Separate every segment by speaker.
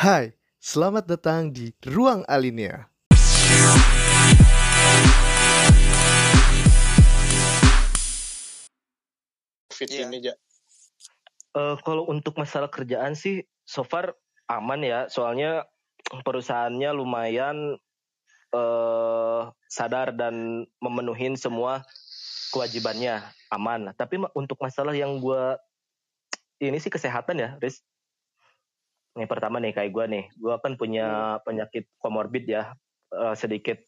Speaker 1: Hai, selamat datang di Ruang Alinea.
Speaker 2: Fit
Speaker 3: Iya.
Speaker 2: ini ja.
Speaker 4: Eh, kalau untuk masalah kerjaan sih so far aman ya soalnya perusahaannya lumayan eh sadar dan memenuhi semua kewajibannya aman tapi untuk masalah yang gua ini sih kesehatan ya Riz nih pertama nih kayak gua nih gua kan punya penyakit komorbid ya eh, sedikit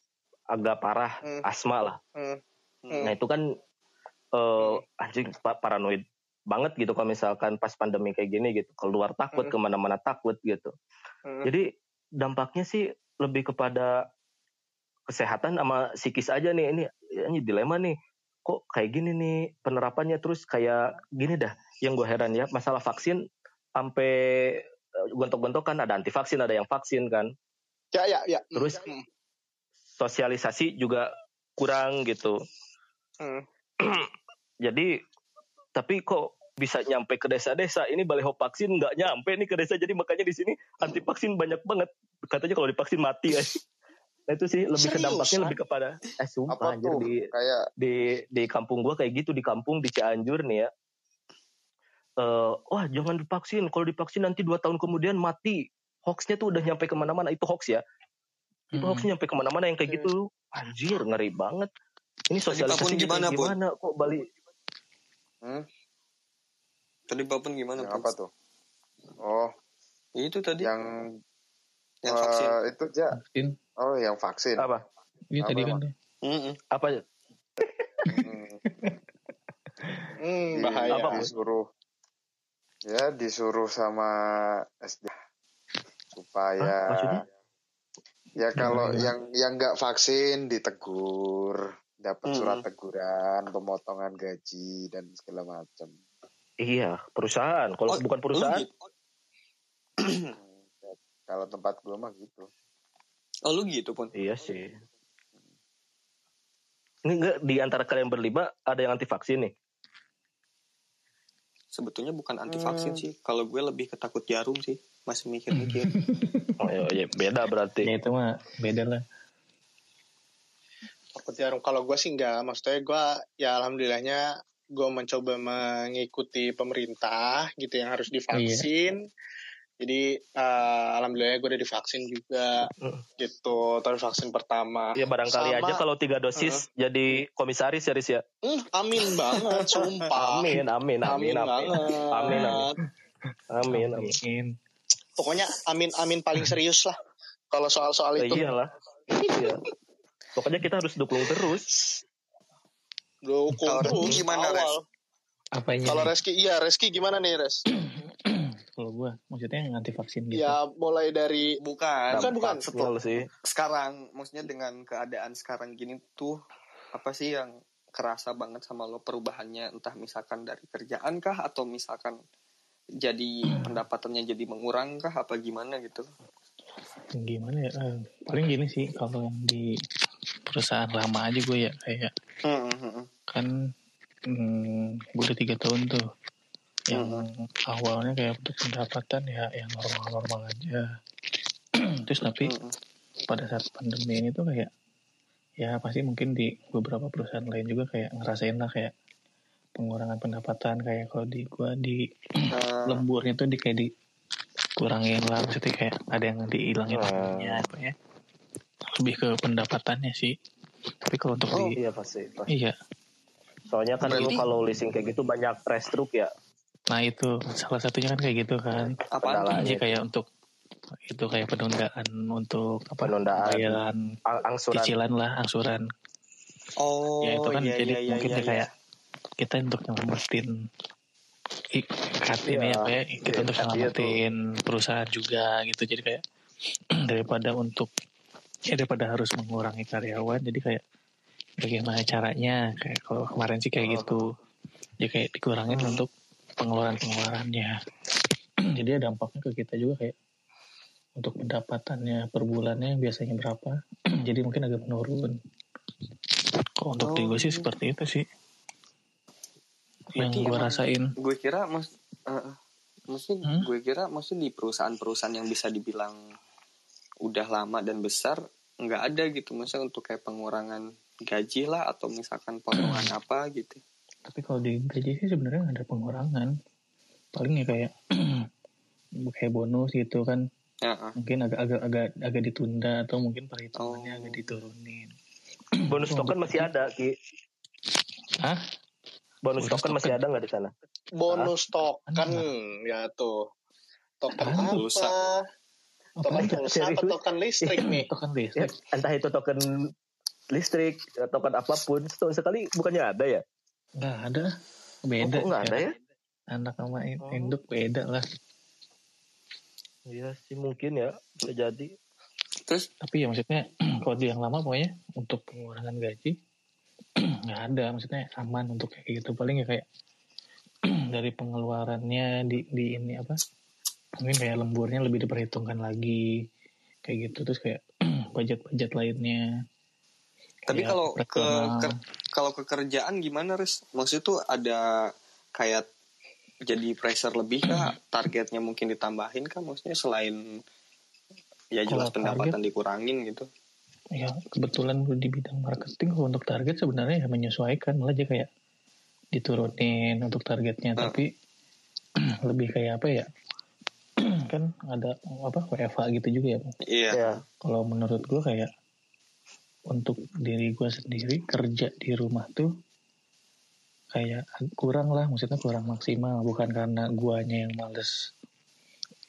Speaker 4: agak parah
Speaker 2: Hmm.
Speaker 4: asma lah
Speaker 2: Hmm.
Speaker 3: Hmm.
Speaker 4: Nah itu kan eh anjing pa- paranoid banget gitu kalau misalkan pas pandemi kayak gini gitu keluar takut
Speaker 2: Hmm.
Speaker 4: ke mana-mana takut gitu.
Speaker 2: Hmm.
Speaker 4: Jadi dampaknya sih lebih kepada kesehatan sama psikis aja nih ini ini dilema nih kok kayak gini nih penerapannya terus kayak gini dah yang gue heran ya masalah vaksin sampai gontok-gontokan ada anti vaksin ada yang vaksin kan
Speaker 2: Ya ya ya.
Speaker 4: Terus?
Speaker 2: Hmm.
Speaker 4: sosialisasi juga kurang gitu
Speaker 2: Hmm.
Speaker 4: jadi tapi kok bisa nyampe ke desa-desa ini baliho vaksin nggak nyampe nih ke desa jadi makanya di sini anti vaksin banyak banget katanya kalau divaksin mati ya nah itu sih lebih ke
Speaker 2: Seriusan?
Speaker 4: dampaknya lebih kepada eh sumpah
Speaker 2: Apa
Speaker 4: anjir
Speaker 2: tuh?
Speaker 4: di
Speaker 2: Kayak
Speaker 4: di di kampung gua kayak gitu di kampung di Cianjur nih ya Eh, wah jangan divaksin kalau divaksin nanti dua tahun kemudian mati hoaxnya tuh udah nyampe ke mana-mana itu hoax ya itu
Speaker 5: Hmm.
Speaker 4: hoaxnya nyampe ke mana-mana yang kayak gitu anjir ngeri banget ini sosialisasi
Speaker 3: gimana, Pun?
Speaker 4: gimana kok Bali
Speaker 2: hmm,
Speaker 3: Tadi Papun gimana?
Speaker 2: yang
Speaker 3: Pun?
Speaker 2: apa tuh? Oh,
Speaker 3: Itu tadi yang,
Speaker 2: yang
Speaker 3: vaksin.
Speaker 2: eh, itu ja.
Speaker 5: Vaksin.
Speaker 2: Oh, yang vaksin.
Speaker 4: apa
Speaker 5: Ini
Speaker 2: Apa
Speaker 5: tadi kan
Speaker 2: emang?
Speaker 5: tuh.
Speaker 3: Mm-mm.
Speaker 4: apa
Speaker 2: Hmm.
Speaker 3: Hmm, bahaya.
Speaker 4: Apa,
Speaker 2: disuruh ya disuruh sama SD supaya
Speaker 4: Hah, maksudnya?
Speaker 2: ya kalau
Speaker 5: Gimana?
Speaker 2: yang yang nggak vaksin ditegur dapat
Speaker 3: Hmm.
Speaker 2: surat teguran pemotongan gaji dan segala macam
Speaker 4: Iya, perusahaan. Kalau
Speaker 3: Oh,
Speaker 4: bukan perusahaan,
Speaker 3: Lu gitu.
Speaker 2: Hmm, kalau tempat gue mah gitu
Speaker 3: Oh lu gitu pun.
Speaker 4: iya sih. Ini enggak di antara kalian berlima ada yang anti vaksin nih.
Speaker 3: Sebetulnya bukan anti vaksin
Speaker 2: Hmm.
Speaker 3: sih. Kalau gue lebih ketakut jarum sih. Masih mikir-mikir.
Speaker 4: Oh iya, iya, beda berarti.
Speaker 5: Ya itu mah beda lah.
Speaker 2: takut jarum kalau gue sih enggak maksudnya gue ya alhamdulillahnya gue mencoba mengikuti pemerintah gitu yang harus divaksin jadi eh, alhamdulillah gue udah divaksin juga
Speaker 4: Hmm.
Speaker 2: gitu tapi vaksin pertama
Speaker 4: Ya barangkali
Speaker 2: Sama-
Speaker 4: aja kalau tiga dosis jadi komisaris ya Riz ya.
Speaker 2: Hmm, amin banget sumpah
Speaker 4: Amin, amin, amin, amin.
Speaker 2: banget
Speaker 4: Amin, amin. Amin, amin.
Speaker 5: Amin.
Speaker 2: pokoknya amin amin paling serius lah kalau soal-soal
Speaker 4: Ya,
Speaker 2: itu
Speaker 4: iyalah. Iya. Pokoknya kita harus dukung terus.
Speaker 2: dukung terus
Speaker 3: gimana, Res?
Speaker 2: awal
Speaker 5: Apanya?
Speaker 2: kalau? Reski iya Reski gimana nih Res
Speaker 5: Kalau gua maksudnya yang anti vaksin gitu.
Speaker 2: ya mulai dari
Speaker 3: bukan.
Speaker 2: Bukan, bukan.
Speaker 3: Setelah
Speaker 4: Betul sih.
Speaker 3: sekarang, maksudnya dengan keadaan sekarang gini tuh apa sih yang kerasa banget sama lo perubahannya entah misalkan dari kerjaan kah atau misalkan jadi pendapatannya jadi mengurang kah apa gimana gitu
Speaker 5: Gimana ya? eh, paling gini sih kalau yang di perusahaan lama aja gue ya kayak
Speaker 3: Hmm, hmm, hmm.
Speaker 5: kan hmm, gue udah tiga tahun tuh yang awalnya kayak untuk pendapatan ya yang normal-normal aja terus tapi
Speaker 3: Hmm,
Speaker 5: pada saat pandemi ini tuh kayak ya pasti mungkin di beberapa perusahaan lain juga kayak ngerasain lah kayak pengurangan pendapatan kayak kalau di gua di
Speaker 3: Nah,
Speaker 5: lemburnya tuh di kayak dikurangin lah maksudnya kayak ada yang dihilangin
Speaker 4: Hmm.
Speaker 5: apanya apa ya lebih ke pendapatannya sih tapi kalau untuk
Speaker 3: Oh,
Speaker 5: di
Speaker 4: Iya pasti. pasti.
Speaker 5: iya
Speaker 4: Soalnya kan
Speaker 3: Berarti-
Speaker 4: dulu kalau leasing kayak gitu banyak restruk ya.
Speaker 5: Nah itu salah satunya kan kayak gitu kan
Speaker 3: tuh?
Speaker 4: Kendala.
Speaker 5: jadi kayak untuk itu kayak penundaan untuk apa
Speaker 4: Penundaan.
Speaker 5: pembayaran
Speaker 4: Ang- Angsuran.
Speaker 5: cicilan lah angsuran
Speaker 3: Oh,
Speaker 5: ya itu kan
Speaker 3: iya,
Speaker 5: jadi
Speaker 3: iya, iya,
Speaker 5: mungkin
Speaker 3: iya,
Speaker 5: ya kayak kita untuk nyelamatin ikat ini
Speaker 4: Iya,
Speaker 5: apa ya kita
Speaker 4: iya,
Speaker 5: untuk
Speaker 4: iya
Speaker 5: nyelamatin perusahaan juga gitu jadi kayak daripada untuk ya daripada harus mengurangi karyawan jadi kayak bagaimana caranya kayak kalau kemarin sih kayak
Speaker 4: Oh.
Speaker 5: gitu ya kayak dikurangin
Speaker 3: Hmm.
Speaker 5: untuk pengeluaran pengeluarannya jadi ya dampaknya ke kita juga kayak untuk pendapatannya per bulannya biasanya berapa jadi mungkin agak menurun kalau untuk di
Speaker 3: Oh,
Speaker 5: gue sih
Speaker 3: iya.
Speaker 5: seperti itu sih yang gue rasain
Speaker 3: gue kira mas eh, Maksudnya
Speaker 5: Hmm?
Speaker 3: gue kira maksudnya di perusahaan-perusahaan yang bisa dibilang udah lama dan besar nggak ada gitu maksudnya untuk kayak pengurangan gaji lah atau misalkan potongan apa gitu.
Speaker 5: Tapi kalau di gaji sih sebenarnya nggak ada pengurangan. Paling ya kayak kayak bonus gitu kan.
Speaker 3: Ya, ah.
Speaker 5: Mungkin agak agak agak agak ditunda atau mungkin perhitungannya
Speaker 3: Oh.
Speaker 5: agak diturunin.
Speaker 4: Bonus token masih ada, Ki.
Speaker 5: Hah?
Speaker 4: Bonus,
Speaker 5: Bonus
Speaker 4: token,
Speaker 5: token.
Speaker 4: masih ada nggak di sana?
Speaker 2: bonus token
Speaker 5: Apaan?
Speaker 2: ya tuh token
Speaker 5: Apaan
Speaker 2: apa
Speaker 3: tuh? Pulsa.
Speaker 2: token pulsa
Speaker 4: Serius?
Speaker 2: token listrik nih
Speaker 5: Token
Speaker 4: Ya,
Speaker 5: listrik.
Speaker 4: entah itu token listrik, token apa pun, setahun sekali bukannya ada ya?
Speaker 5: Nggak ada.
Speaker 4: Oh,
Speaker 5: Beda.
Speaker 4: nggak ada ya?
Speaker 5: Anak sama
Speaker 4: Oh.
Speaker 5: induk beda lah.
Speaker 4: Iya sih mungkin ya, bisa jadi.
Speaker 3: Terus
Speaker 5: Tapi ya maksudnya kalau di yang lama pokoknya untuk pengurangan gaji nggak ada. Maksudnya aman untuk kayak gitu. Paling ya kayak dari pengeluarannya di, di ini apa? Mungkin kayak lemburnya lebih diperhitungkan lagi kayak gitu. Terus kayak budget-budget lainnya.
Speaker 3: tapi
Speaker 5: Kayak
Speaker 3: kalau ke, ke- kalau ke kerjaan gimana Riz? Maksudnya tuh ada kayak jadi pressure lebih kah? Targetnya mungkin ditambahin kah? Maksudnya selain ya jelas
Speaker 5: Kalau
Speaker 3: pendapatan dikurangin gitu.
Speaker 5: ya kebetulan gue di bidang marketing kalau untuk target sebenarnya ya menyesuaikan malah aja kayak diturunin untuk targetnya
Speaker 3: Hmm.
Speaker 5: tapi lebih kayak apa ya kan ada apa WFH gitu juga ya
Speaker 3: Iya.
Speaker 4: Ya,
Speaker 5: kalau menurut gue kayak untuk diri gue sendiri kerja di rumah tuh kayak kurang lah maksudnya kurang maksimal. Bukan karena guanya yang males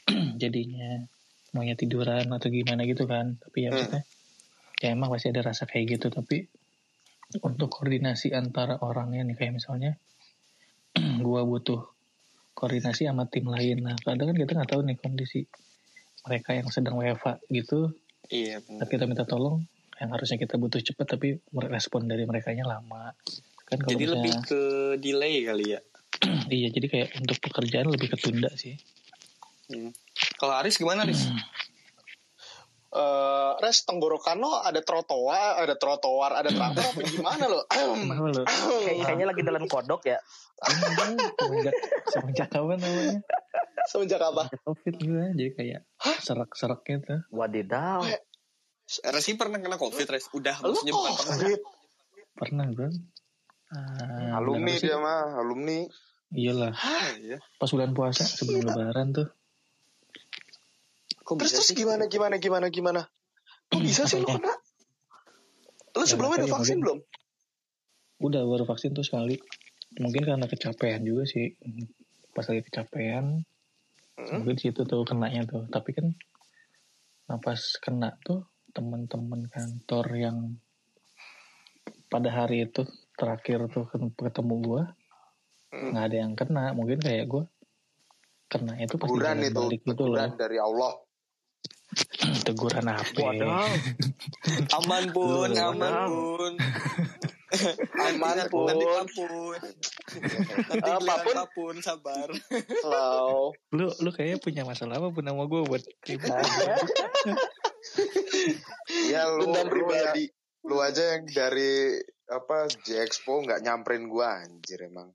Speaker 5: jadinya maunya tiduran atau gimana gitu kan. Tapi ya
Speaker 3: Hmm.
Speaker 5: maksudnya ya emang pasti ada rasa kayak gitu. Tapi untuk koordinasi antara orangnya nih kayak misalnya gua butuh koordinasi sama tim lain. Nah kadang kan kita nggak tahu nih kondisi mereka yang sedang WFA gitu.
Speaker 3: Iya
Speaker 5: tapi kita minta tolong yang harusnya kita butuh cepat tapi respon dari mereka lama kan kalau
Speaker 3: Jadi lebih
Speaker 5: misalnya-
Speaker 3: ke delay kali ya.
Speaker 5: iya jadi kayak untuk pekerjaan lebih ketunda sih
Speaker 3: Hmm. Kalau Aris gimana Aris?
Speaker 2: Eh, res tenggorokan lo ada trotoar ada trotoar ada traktor apa gimana lo
Speaker 4: kayaknya lagi dalam kodok ya.
Speaker 5: semenjak semenjak kapan namanya
Speaker 2: semenjak apa
Speaker 5: Semenjak covid gue jadi kayak serak-serak gitu
Speaker 4: Wadidaw.
Speaker 3: Res ini pernah kena covid Res? Udah
Speaker 2: lo
Speaker 3: maksudnya bukan pernah.
Speaker 2: covid.
Speaker 5: Pernah bro. Ah,
Speaker 6: alumni dia mah alumni.
Speaker 5: Iyalah.
Speaker 3: Ah, iya.
Speaker 5: pas bulan puasa sebelum lebaran tuh.
Speaker 3: Kok
Speaker 2: terus
Speaker 3: bisa
Speaker 2: terus
Speaker 3: sih?
Speaker 2: gimana gimana gimana gimana? Kok bisa sih lo
Speaker 5: Apanya?
Speaker 2: kena?
Speaker 5: Ya,
Speaker 2: sebelumnya udah vaksin belum?
Speaker 5: Udah baru vaksin tuh sekali. Mungkin karena kecapean juga sih. Pas lagi kecapean
Speaker 2: Hmm.
Speaker 5: mungkin situ tuh kenanya tuh. Tapi kan nah pas kena tuh teman-teman kantor yang pada hari itu terakhir tuh ket- ketemu gua
Speaker 2: Hmm.
Speaker 5: nggak ada yang kena mungkin kayak gua kena itu pas di
Speaker 6: teguran itu
Speaker 5: balik gitu loh
Speaker 6: dari Allah
Speaker 5: teguran apa
Speaker 4: Wadaw.
Speaker 3: Aman pun, aman pun.
Speaker 2: Aman pun.
Speaker 3: Nanti papun. Nanti
Speaker 2: Apa pun.
Speaker 3: giliran papun, sabar.
Speaker 2: Halo.
Speaker 5: lu lu kayaknya punya masalah apa pun sama gua buat
Speaker 6: ya lu
Speaker 2: Dendam
Speaker 6: lu, ya,
Speaker 2: pribadi.
Speaker 6: lu aja yang dari apa J Expo nggak nyamperin gua anjir emang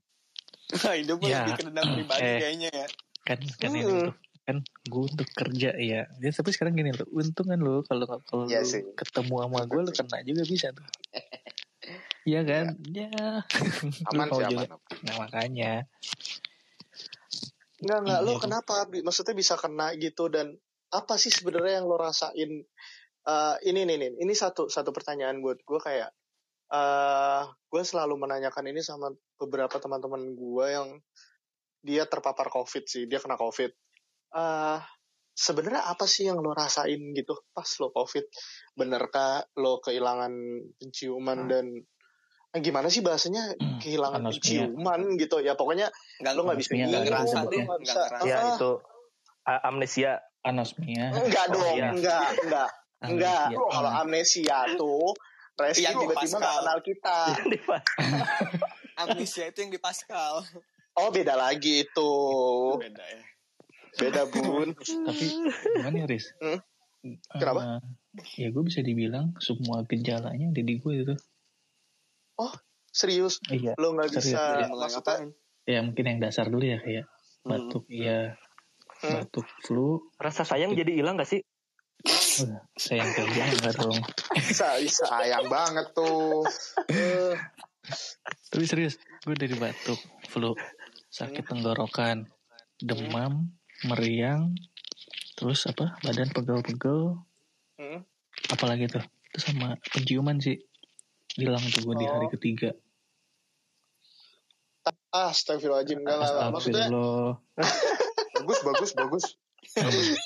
Speaker 3: Nah, itu pun
Speaker 5: Ya.
Speaker 3: lebih ke dendam pribadi
Speaker 5: Eh.
Speaker 3: kayaknya ya.
Speaker 5: kan kan ini
Speaker 2: Hmm.
Speaker 5: tuh kan gue untuk kerja ya dia tapi sekarang gini loh untung kan lo kalau kalau lu
Speaker 6: sih.
Speaker 5: ketemu sama gue lo kena juga bisa tuh Iya kan ya
Speaker 6: aman
Speaker 5: Lu
Speaker 6: sih aman
Speaker 5: nah makanya
Speaker 2: Enggak, enggak. Lo
Speaker 5: Iya.
Speaker 2: kenapa? Bi- Maksudnya bisa kena gitu dan apa sih sebenarnya yang lo rasain? Eh, ini nih, nih, ini satu satu pertanyaan buat gue kayak eh gue selalu menanyakan ini sama beberapa teman-teman gue yang dia terpapar COVID sih, dia kena COVID. eh sebenarnya apa sih yang lo rasain gitu pas lo COVID? Benerkah lo kehilangan penciuman dan eh, gimana sih bahasanya kehilangan
Speaker 5: Anosmia.
Speaker 2: penciuman gitu ya pokoknya
Speaker 3: Nggak,
Speaker 2: lo nggak bisa
Speaker 3: ngerasa
Speaker 5: bisa
Speaker 3: deh,
Speaker 2: nggak
Speaker 3: ngerasa.
Speaker 4: Ya
Speaker 2: ah,
Speaker 4: itu amnesia.
Speaker 5: anosmia
Speaker 2: enggak
Speaker 4: Oh,
Speaker 2: dong
Speaker 4: iya.
Speaker 2: enggak enggak enggak. Kalau amnesia tuh Reski
Speaker 3: Yang di
Speaker 2: tiba-tiba nggak kenal kita.
Speaker 3: Amnesia itu yang di Pascal.
Speaker 2: oh beda lagi itu.
Speaker 3: Beda ya.
Speaker 2: beda bun.
Speaker 5: Tapi gimana ya Riz?
Speaker 2: Hmm?
Speaker 5: Eh,
Speaker 2: Kenapa?
Speaker 5: ya gue bisa dibilang semua gejalanya ada di gue itu.
Speaker 2: Serius?
Speaker 5: Iya
Speaker 2: lo nggak
Speaker 5: Serius,
Speaker 2: bisa
Speaker 5: iya.
Speaker 3: Mulai
Speaker 2: maksudnya?
Speaker 5: ya mungkin yang dasar dulu ya kayak
Speaker 3: Hmm.
Speaker 5: batuk iya.
Speaker 2: Hmm.
Speaker 5: batuk flu.
Speaker 4: Rasa sayang jadi hilang gak sih?
Speaker 5: Sayang enggak dong
Speaker 2: Bisa.
Speaker 6: Sayang banget tuh.
Speaker 5: Tapi serius gue dari batuk flu sakit tenggorokan demam meriang terus apa badan pegel-pegel
Speaker 2: hmm.
Speaker 5: apalagi tuh itu sama penciuman sih hilang tuh gue di hari
Speaker 2: Oh.
Speaker 5: ketiga
Speaker 2: Ah, Astagfirullahaladzim. Enggak, enggak. Maksudnya,
Speaker 6: Bagus, bagus, bagus.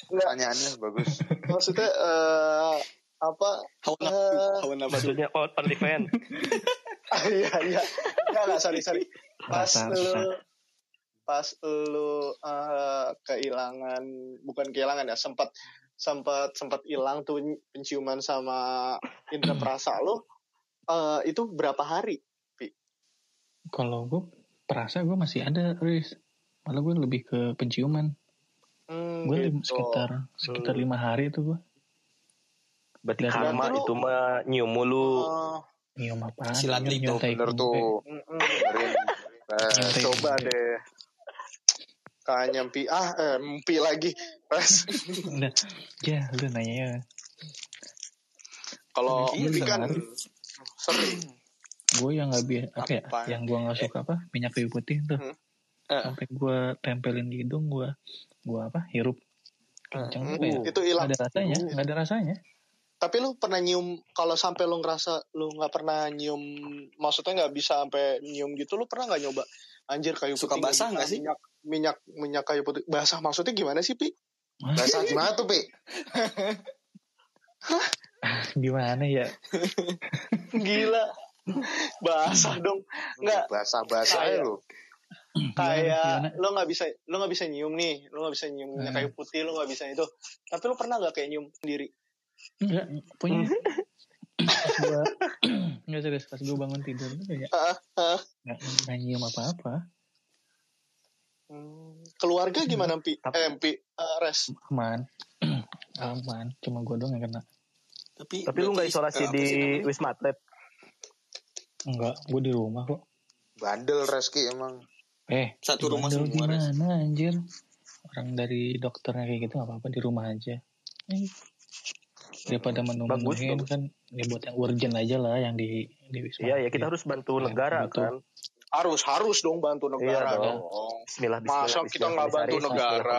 Speaker 6: Pertanyaannya bagus.
Speaker 2: maksudnya eh, apa?
Speaker 3: Hawa nafsu,
Speaker 2: Eh,
Speaker 3: hawa nafsu.
Speaker 4: Maksudnya oh, only fan.
Speaker 2: Ah, iya, iya. Enggak, enggak, sorry, sorry. Pas
Speaker 5: Rasa-
Speaker 2: lu
Speaker 5: rasa.
Speaker 2: pas lu eh, kehilangan bukan kehilangan ya sempat sempat sempat hilang tuh penciuman sama indera perasa lu eh, itu berapa hari
Speaker 5: kalau gue perasa gue masih ada Riz malah gue lebih ke penciuman
Speaker 2: hmm,
Speaker 5: gue
Speaker 2: gitu.
Speaker 5: sekitar sekitar lima hari tuh gue
Speaker 4: Berarti
Speaker 5: Dan-
Speaker 4: karma
Speaker 2: lu-
Speaker 4: itu mah nyium mulu.
Speaker 2: Oh,
Speaker 5: nyium apaan?
Speaker 3: Silat
Speaker 5: nyium-
Speaker 3: itu,
Speaker 6: Bener tuh.
Speaker 5: tai
Speaker 2: coba deh. Kayak nyempi ah eh, mimpi lagi.
Speaker 5: Udah, ya lu nanya ya.
Speaker 2: Kalau mimpi kan
Speaker 5: sehari.
Speaker 2: sering
Speaker 5: gue yang nggak biasa apa ya
Speaker 3: Apa?
Speaker 5: yang gue nggak suka apa? Minyak kayu putih tuh.
Speaker 2: Hmm.
Speaker 5: Sampai gue tempelin di hidung gue gue apa? Hirup. Kenceng
Speaker 2: Hmm,
Speaker 5: apa ya?
Speaker 2: itu
Speaker 5: nggak
Speaker 2: hilang
Speaker 5: ada rasanya nggak ada rasanya.
Speaker 2: Tapi lu pernah nyium kalau sampai lu ngerasa lu nggak pernah nyium maksudnya nggak bisa sampai nyium gitu lu pernah nggak nyoba? Anjir kayu
Speaker 3: Suka
Speaker 2: putih
Speaker 3: basah nggak sih?
Speaker 2: minyak minyak minyak kayu putih. Basah maksudnya gimana sih pi?
Speaker 6: Bahasa gimana tuh, Pi?
Speaker 5: gimana ya?
Speaker 2: Gila. Basah dong. Nggak.
Speaker 6: Bahasa-bahasa
Speaker 2: Kayak-
Speaker 6: lu.
Speaker 2: kayak lu nggak bisa lu nggak bisa nyium nih lu nggak bisa nyium
Speaker 5: Hmm.
Speaker 2: kayu putih lu nggak bisa itu. Tapi lu pernah nggak kayak nyium sendiri?
Speaker 5: Enggak punya. Pas gue nggak serius pas gue bangun tidur tuh kayak
Speaker 2: Ah, ah.
Speaker 5: nggak nggak nyium apa apa
Speaker 2: Hmm, keluarga gimana pi?
Speaker 4: Tapi-
Speaker 2: eh pi eh, res?
Speaker 5: Aman. Aman cuma gue doang yang kena.
Speaker 3: Tapi,
Speaker 4: Tapi lu nggak isolasi
Speaker 3: eh,
Speaker 4: di? Wisma Atlet.
Speaker 5: enggak gue di rumah kok.
Speaker 6: Bandel Reski emang.
Speaker 5: Eh
Speaker 3: Satu rumah semua, Res.
Speaker 5: gimana anjir orang dari dokternya kayak gitu nggak apa-apa di rumah aja Eh, daripada
Speaker 4: bagus.
Speaker 5: kan ya buat yang urgent aja lah yang di di Wisma
Speaker 4: Iya ya kita harus bantu
Speaker 5: Ya,
Speaker 4: negara
Speaker 5: betul.
Speaker 4: kan.
Speaker 2: harus harus dong bantu negara
Speaker 4: Iya
Speaker 2: dong.
Speaker 4: Bismillah Bismillah.
Speaker 2: Masa kita
Speaker 4: Bismillah,
Speaker 2: nggak bantu negara?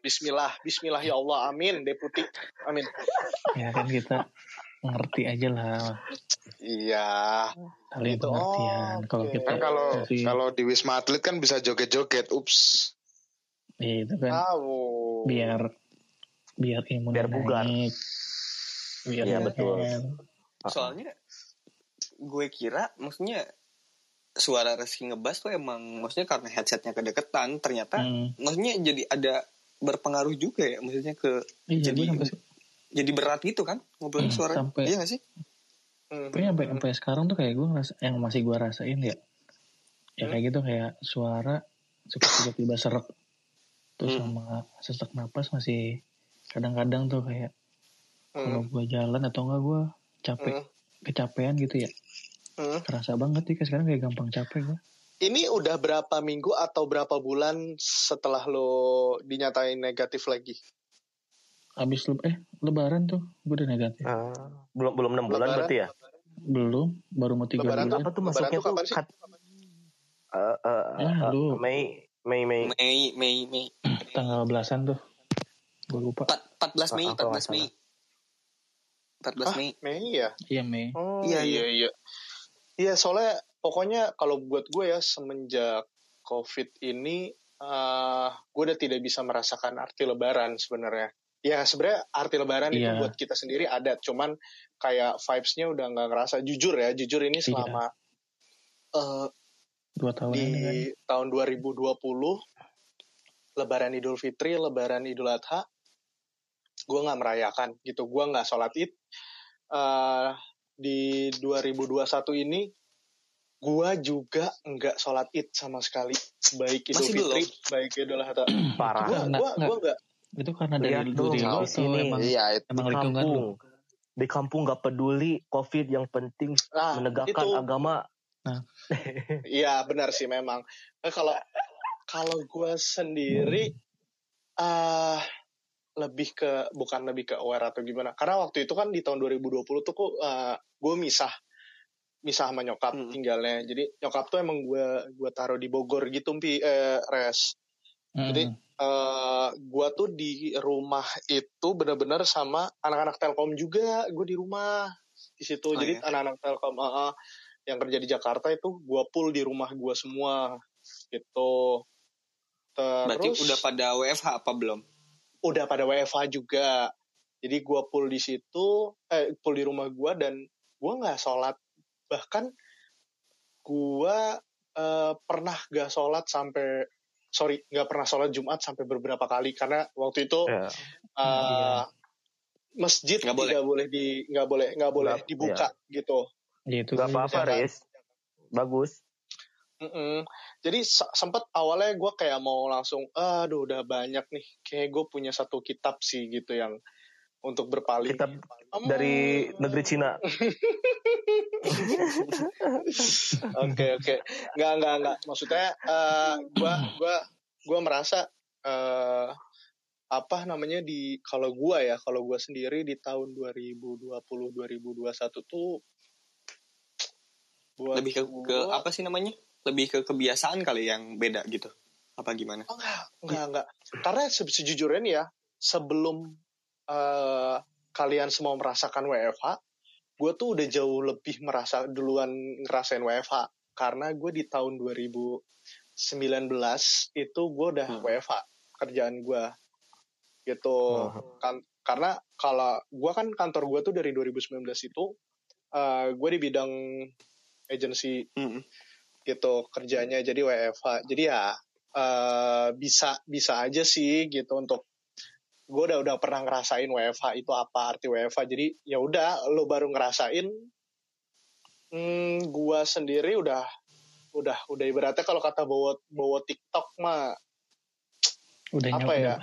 Speaker 4: Bismillah,
Speaker 2: Bismillah ya Allah, Amin, Deputi, Amin.
Speaker 5: ya kan kita ngerti aja lah
Speaker 2: Iya,
Speaker 5: saling
Speaker 2: Gitu.
Speaker 5: pengertian
Speaker 2: Oh,
Speaker 5: kalau
Speaker 2: oke.
Speaker 5: kita
Speaker 6: Kan kalau
Speaker 5: kasih-
Speaker 6: kalau di Wisma Atlet kan bisa joget-joget. Ups.
Speaker 5: itu kan
Speaker 2: tahu.
Speaker 5: biar biar imun
Speaker 4: Biar bugar.
Speaker 5: naik biar
Speaker 4: Iya,
Speaker 5: sehat.
Speaker 4: betul.
Speaker 3: Soalnya gue kira maksudnya suara Reski ngebas tuh emang maksudnya karena headsetnya kedeketan ternyata
Speaker 5: Hmm.
Speaker 3: maksudnya jadi ada berpengaruh juga ya maksudnya ke
Speaker 5: Iya,
Speaker 3: Jadi-
Speaker 5: gue sampai
Speaker 3: jadi berat gitu kan ngobrolnya
Speaker 5: Hmm,
Speaker 3: suara
Speaker 5: sampai-
Speaker 3: iya gak sih
Speaker 2: Hmm.
Speaker 5: Pokoknya sampai sampai sekarang tuh kayak gue ngerasa yang masih gue rasain ya ya kayak gitu kayak suara suka tiba-tiba serak terus
Speaker 3: Hmm.
Speaker 5: sama sesak napas masih kadang-kadang tuh kayak kalau
Speaker 2: Hmm.
Speaker 5: gue jalan atau enggak gue capek
Speaker 2: Hmm.
Speaker 5: kecapean gitu ya
Speaker 2: Hmm.
Speaker 5: kerasa banget nih kayak sekarang kayak gampang capek gue
Speaker 2: Ini udah berapa minggu atau berapa bulan setelah lo dinyatain negatif lagi?
Speaker 5: Abis le eh lebaran tuh gue udah negatif
Speaker 4: Ah, belum belum enam bulan
Speaker 2: Lebaran?
Speaker 4: berarti ya?
Speaker 5: belum baru mau tiga
Speaker 2: Lebaran
Speaker 5: bulan
Speaker 4: Apa tuh
Speaker 2: Lebaran
Speaker 4: masuknya
Speaker 2: tuh kapan sih?
Speaker 4: kat- Eh, eh,
Speaker 5: Ya,
Speaker 4: eh,
Speaker 5: lu.
Speaker 4: Mei Mei Mei.
Speaker 3: Mei Mei Mei
Speaker 5: tanggal belasan tuh gue lupa
Speaker 3: Empat- 14 Mei
Speaker 4: Ah, kalau
Speaker 3: 14 Mei 14
Speaker 2: Ah,
Speaker 3: Mei
Speaker 2: Mei ya?
Speaker 5: iya Mei
Speaker 2: Oh,
Speaker 3: Iya,
Speaker 2: iya, iya. Iya, soalnya pokoknya kalau buat gue ya semenjak COVID ini, eh gue udah tidak bisa merasakan arti lebaran sebenarnya. Ya sebenarnya arti lebaran itu
Speaker 5: Iya.
Speaker 2: buat kita sendiri ada, cuman kayak vibes-nya udah nggak ngerasa. Jujur ya, jujur ini
Speaker 5: Iya.
Speaker 2: selama eh,
Speaker 5: dua tahun
Speaker 2: di
Speaker 5: ini kan
Speaker 2: tahun 2020, Lebaran Idul Fitri, Lebaran Idul Adha, gue nggak merayakan gitu. Gue nggak sholat id. Eh, di 2021 ini, gue juga nggak sholat id sama sekali. Baik Idul
Speaker 3: Masih
Speaker 2: Fitri,
Speaker 3: belum?
Speaker 2: baik Idul Adha.
Speaker 4: Parah.
Speaker 2: Gue
Speaker 5: Karena-
Speaker 2: gua,
Speaker 5: nggak. Itu karena dari
Speaker 4: Lihat
Speaker 5: dari
Speaker 4: dong,
Speaker 5: lo
Speaker 4: di
Speaker 5: atau
Speaker 4: sini.
Speaker 5: emang
Speaker 6: Iya, itu.
Speaker 5: emang
Speaker 4: di
Speaker 5: lingkungan
Speaker 4: kampung.
Speaker 5: lu
Speaker 4: Di kampung nggak peduli COVID yang penting
Speaker 2: Nah,
Speaker 4: menegakkan
Speaker 2: itu.
Speaker 4: agama.
Speaker 2: Iya benar sih memang. Nah, kalau kalau gue sendiri, ah lebih ke bukan lebih ke aware atau gimana karena waktu itu kan di tahun 2020 tuh kok uh, gue misah misah sama nyokap
Speaker 3: Hmm.
Speaker 2: tinggalnya jadi nyokap tuh emang gue gue taruh di Bogor gitu pi eh, res Jadi,
Speaker 5: Mm.
Speaker 2: eh gue tuh di rumah itu bener-bener sama anak-anak Telkom juga gue di rumah di situ
Speaker 3: Oh,
Speaker 2: jadi
Speaker 3: iya?
Speaker 2: anak-anak Telkom ah, yang kerja di Jakarta itu gue pull di rumah gue semua gitu
Speaker 3: Berarti
Speaker 2: terus
Speaker 3: udah pada WFH apa belum?
Speaker 2: udah pada WFH juga jadi gue pull di situ eh pull di rumah gue dan gue nggak sholat bahkan gue eh, pernah gak sholat sampai sorry nggak pernah sholat Jumat sampai beberapa kali karena waktu itu
Speaker 4: Ya.
Speaker 2: eh,
Speaker 5: Iya.
Speaker 2: masjid
Speaker 3: Nggak boleh.
Speaker 2: tidak boleh di nggak boleh nggak boleh
Speaker 4: Nggak-
Speaker 2: dibuka gitu
Speaker 5: Ya, itu
Speaker 4: Gak apa-apa,
Speaker 2: Jangan.
Speaker 4: Riz. Bagus.
Speaker 2: Mm-mm. Jadi se- sempet awalnya gue kayak mau langsung, aduh udah banyak nih, kayak gue punya satu kitab sih gitu yang untuk berpaling.
Speaker 4: Kitab
Speaker 2: Hmm.
Speaker 4: dari negeri Cina.
Speaker 2: Oke oke, nggak nggak nggak. Maksudnya eh, gua gua gua merasa eh, apa namanya di kalau gua ya kalau gua sendiri di tahun 2020 2021 tuh buat
Speaker 3: Lebih ke, ke
Speaker 2: gua-
Speaker 3: apa sih namanya? Lebih ke kebiasaan kali yang beda gitu. Apa gimana?
Speaker 2: Oh, enggak, enggak, enggak. Karena se- sejujurnya nih ya, sebelum eh, kalian semua merasakan WFH, gue tuh udah jauh lebih merasa duluan ngerasain WFH. Karena gue di tahun 2019 itu gue udah
Speaker 3: Hmm.
Speaker 2: WFH kerjaan gue gitu.
Speaker 4: Hmm.
Speaker 2: Kan, karena kalau gue kan kantor gue tuh dari 2019 itu eh, gue di bidang agency
Speaker 3: Mm-mm.
Speaker 2: gitu kerjanya jadi WFH jadi ya eh, bisa bisa aja sih gitu untuk gue udah udah pernah ngerasain WFH itu apa arti WFH jadi ya udah lo baru ngerasain hmm, gue sendiri udah udah udah ibaratnya kalau kata bawa bawa TikTok mah
Speaker 5: udah
Speaker 2: apa ya?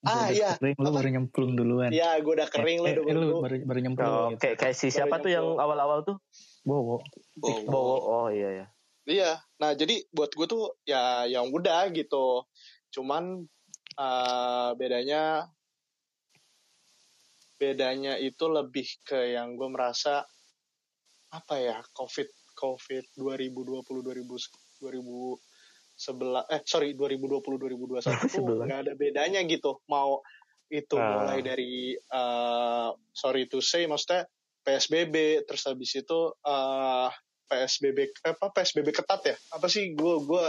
Speaker 2: Ah, iya.
Speaker 5: kering, lu baru nyemplung duluan
Speaker 2: ya gue udah kering lo
Speaker 5: eh,
Speaker 2: udah
Speaker 5: eh, lu
Speaker 2: baru
Speaker 5: baru, baru nyemplung
Speaker 4: Oh,
Speaker 5: gitu.
Speaker 4: kayak kayak si siapa tuh yang awal-awal tuh?
Speaker 5: Bowo
Speaker 4: Bowo. Oh iya ya.
Speaker 2: Iya, nah jadi buat gue tuh ya yang udah gitu. Cuman eh, bedanya bedanya itu lebih ke yang gue merasa apa ya COVID COVID 2020 2000 2011 eh sorry 2020 2021 tuh
Speaker 4: Sebelah.
Speaker 2: nggak ada bedanya gitu. Mau itu
Speaker 4: Ah.
Speaker 2: mulai dari eh, sorry to say maksudnya PSBB terus habis itu eh PSBB apa PSBB ketat ya apa sih gue gue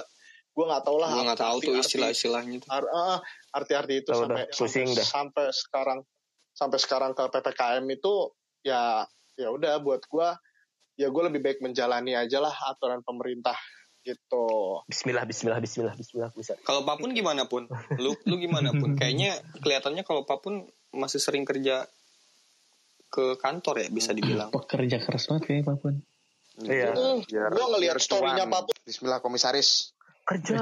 Speaker 2: gue nggak tahu lah
Speaker 3: Gue nggak tahu tuh istilah-istilahnya tuh.
Speaker 2: ar- arti-arti itu sampai
Speaker 4: pusing
Speaker 2: sampai,
Speaker 4: dah.
Speaker 2: sampai sekarang sampai sekarang ke ppkm itu ya ya udah buat gue ya gue lebih baik menjalani aja lah aturan pemerintah gitu
Speaker 4: Bismillah, Bismillah, Bismillah, Bismillah. Bisa.
Speaker 3: Kalau Papun gimana pun? Lu lu gimana pun? Kayaknya kelihatannya kalau Papun masih sering kerja ke kantor ya bisa dibilang.
Speaker 5: pekerja keras banget kayaknya Papun
Speaker 4: Iya.
Speaker 2: Hmm,
Speaker 6: Biar-
Speaker 2: gue ngelihat storynya papun
Speaker 6: Bismillah komisaris.
Speaker 4: Kerja,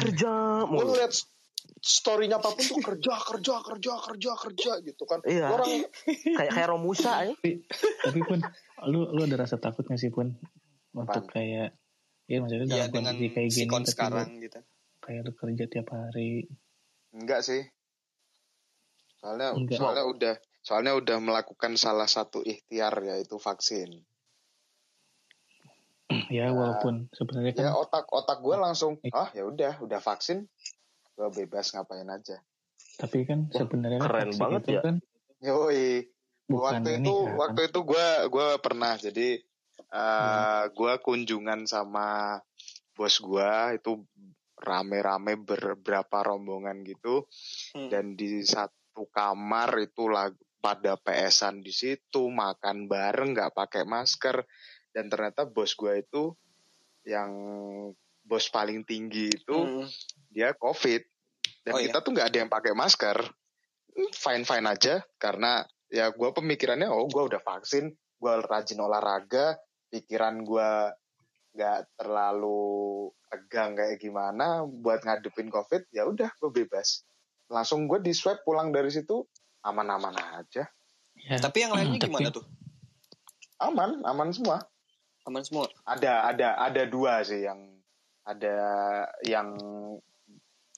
Speaker 4: kerja
Speaker 2: gue ngelihat storynya papun tuh kerja kerja kerja kerja kerja gitu kan
Speaker 4: Iya.
Speaker 2: orang
Speaker 4: Kayak kayak Romusa ya.
Speaker 5: tapi tapi pun lu lu ada rasa takut gak sih pun untuk kayak ya maksudnya
Speaker 3: Iya
Speaker 5: dalam
Speaker 3: dengan
Speaker 5: kondisi kayak gini tapi
Speaker 3: sekarang
Speaker 5: lu
Speaker 3: gitu.
Speaker 5: kayak lu kerja tiap hari
Speaker 6: Enggak sih. Soalnya
Speaker 5: Enggak.
Speaker 6: soalnya udah soalnya udah melakukan salah satu ikhtiar yaitu vaksin.
Speaker 5: ya walaupun sebenarnya kan
Speaker 6: Ya otak otak gue langsung
Speaker 5: Eh.
Speaker 6: ah ya udah udah vaksin gue bebas ngapain aja.
Speaker 5: tapi kan sebenarnya kan
Speaker 4: keren
Speaker 5: vaksin
Speaker 4: banget
Speaker 5: itu
Speaker 4: ya.
Speaker 5: kan
Speaker 6: Yoi.
Speaker 5: bukan
Speaker 6: waktu
Speaker 5: ini
Speaker 6: itu
Speaker 5: kan.
Speaker 6: waktu itu gue gue pernah jadi uh,
Speaker 5: Hmm.
Speaker 6: gue kunjungan sama bos gue itu rame-rame beberapa rombongan gitu
Speaker 3: Hmm.
Speaker 6: dan di satu kamar itu lah pada PSan di situ makan bareng nggak pakai masker dan ternyata bos gue itu yang bos paling tinggi itu
Speaker 3: Hmm.
Speaker 6: dia covid. Dan
Speaker 3: Oh, iya.
Speaker 6: kita tuh nggak ada yang pakai masker. Fine fine aja. Karena ya gue pemikirannya oh gue udah vaksin gue rajin olahraga pikiran gue nggak terlalu tegang kayak gimana buat ngadepin covid ya udah gue bebas. Langsung gue di swab pulang dari situ aman-aman aja.
Speaker 5: Ya,
Speaker 3: Tapi yang lainnya
Speaker 5: Tapi-
Speaker 3: gimana tuh?
Speaker 6: aman aman semua
Speaker 3: Aman semua.
Speaker 6: ada ada ada dua sih yang ada yang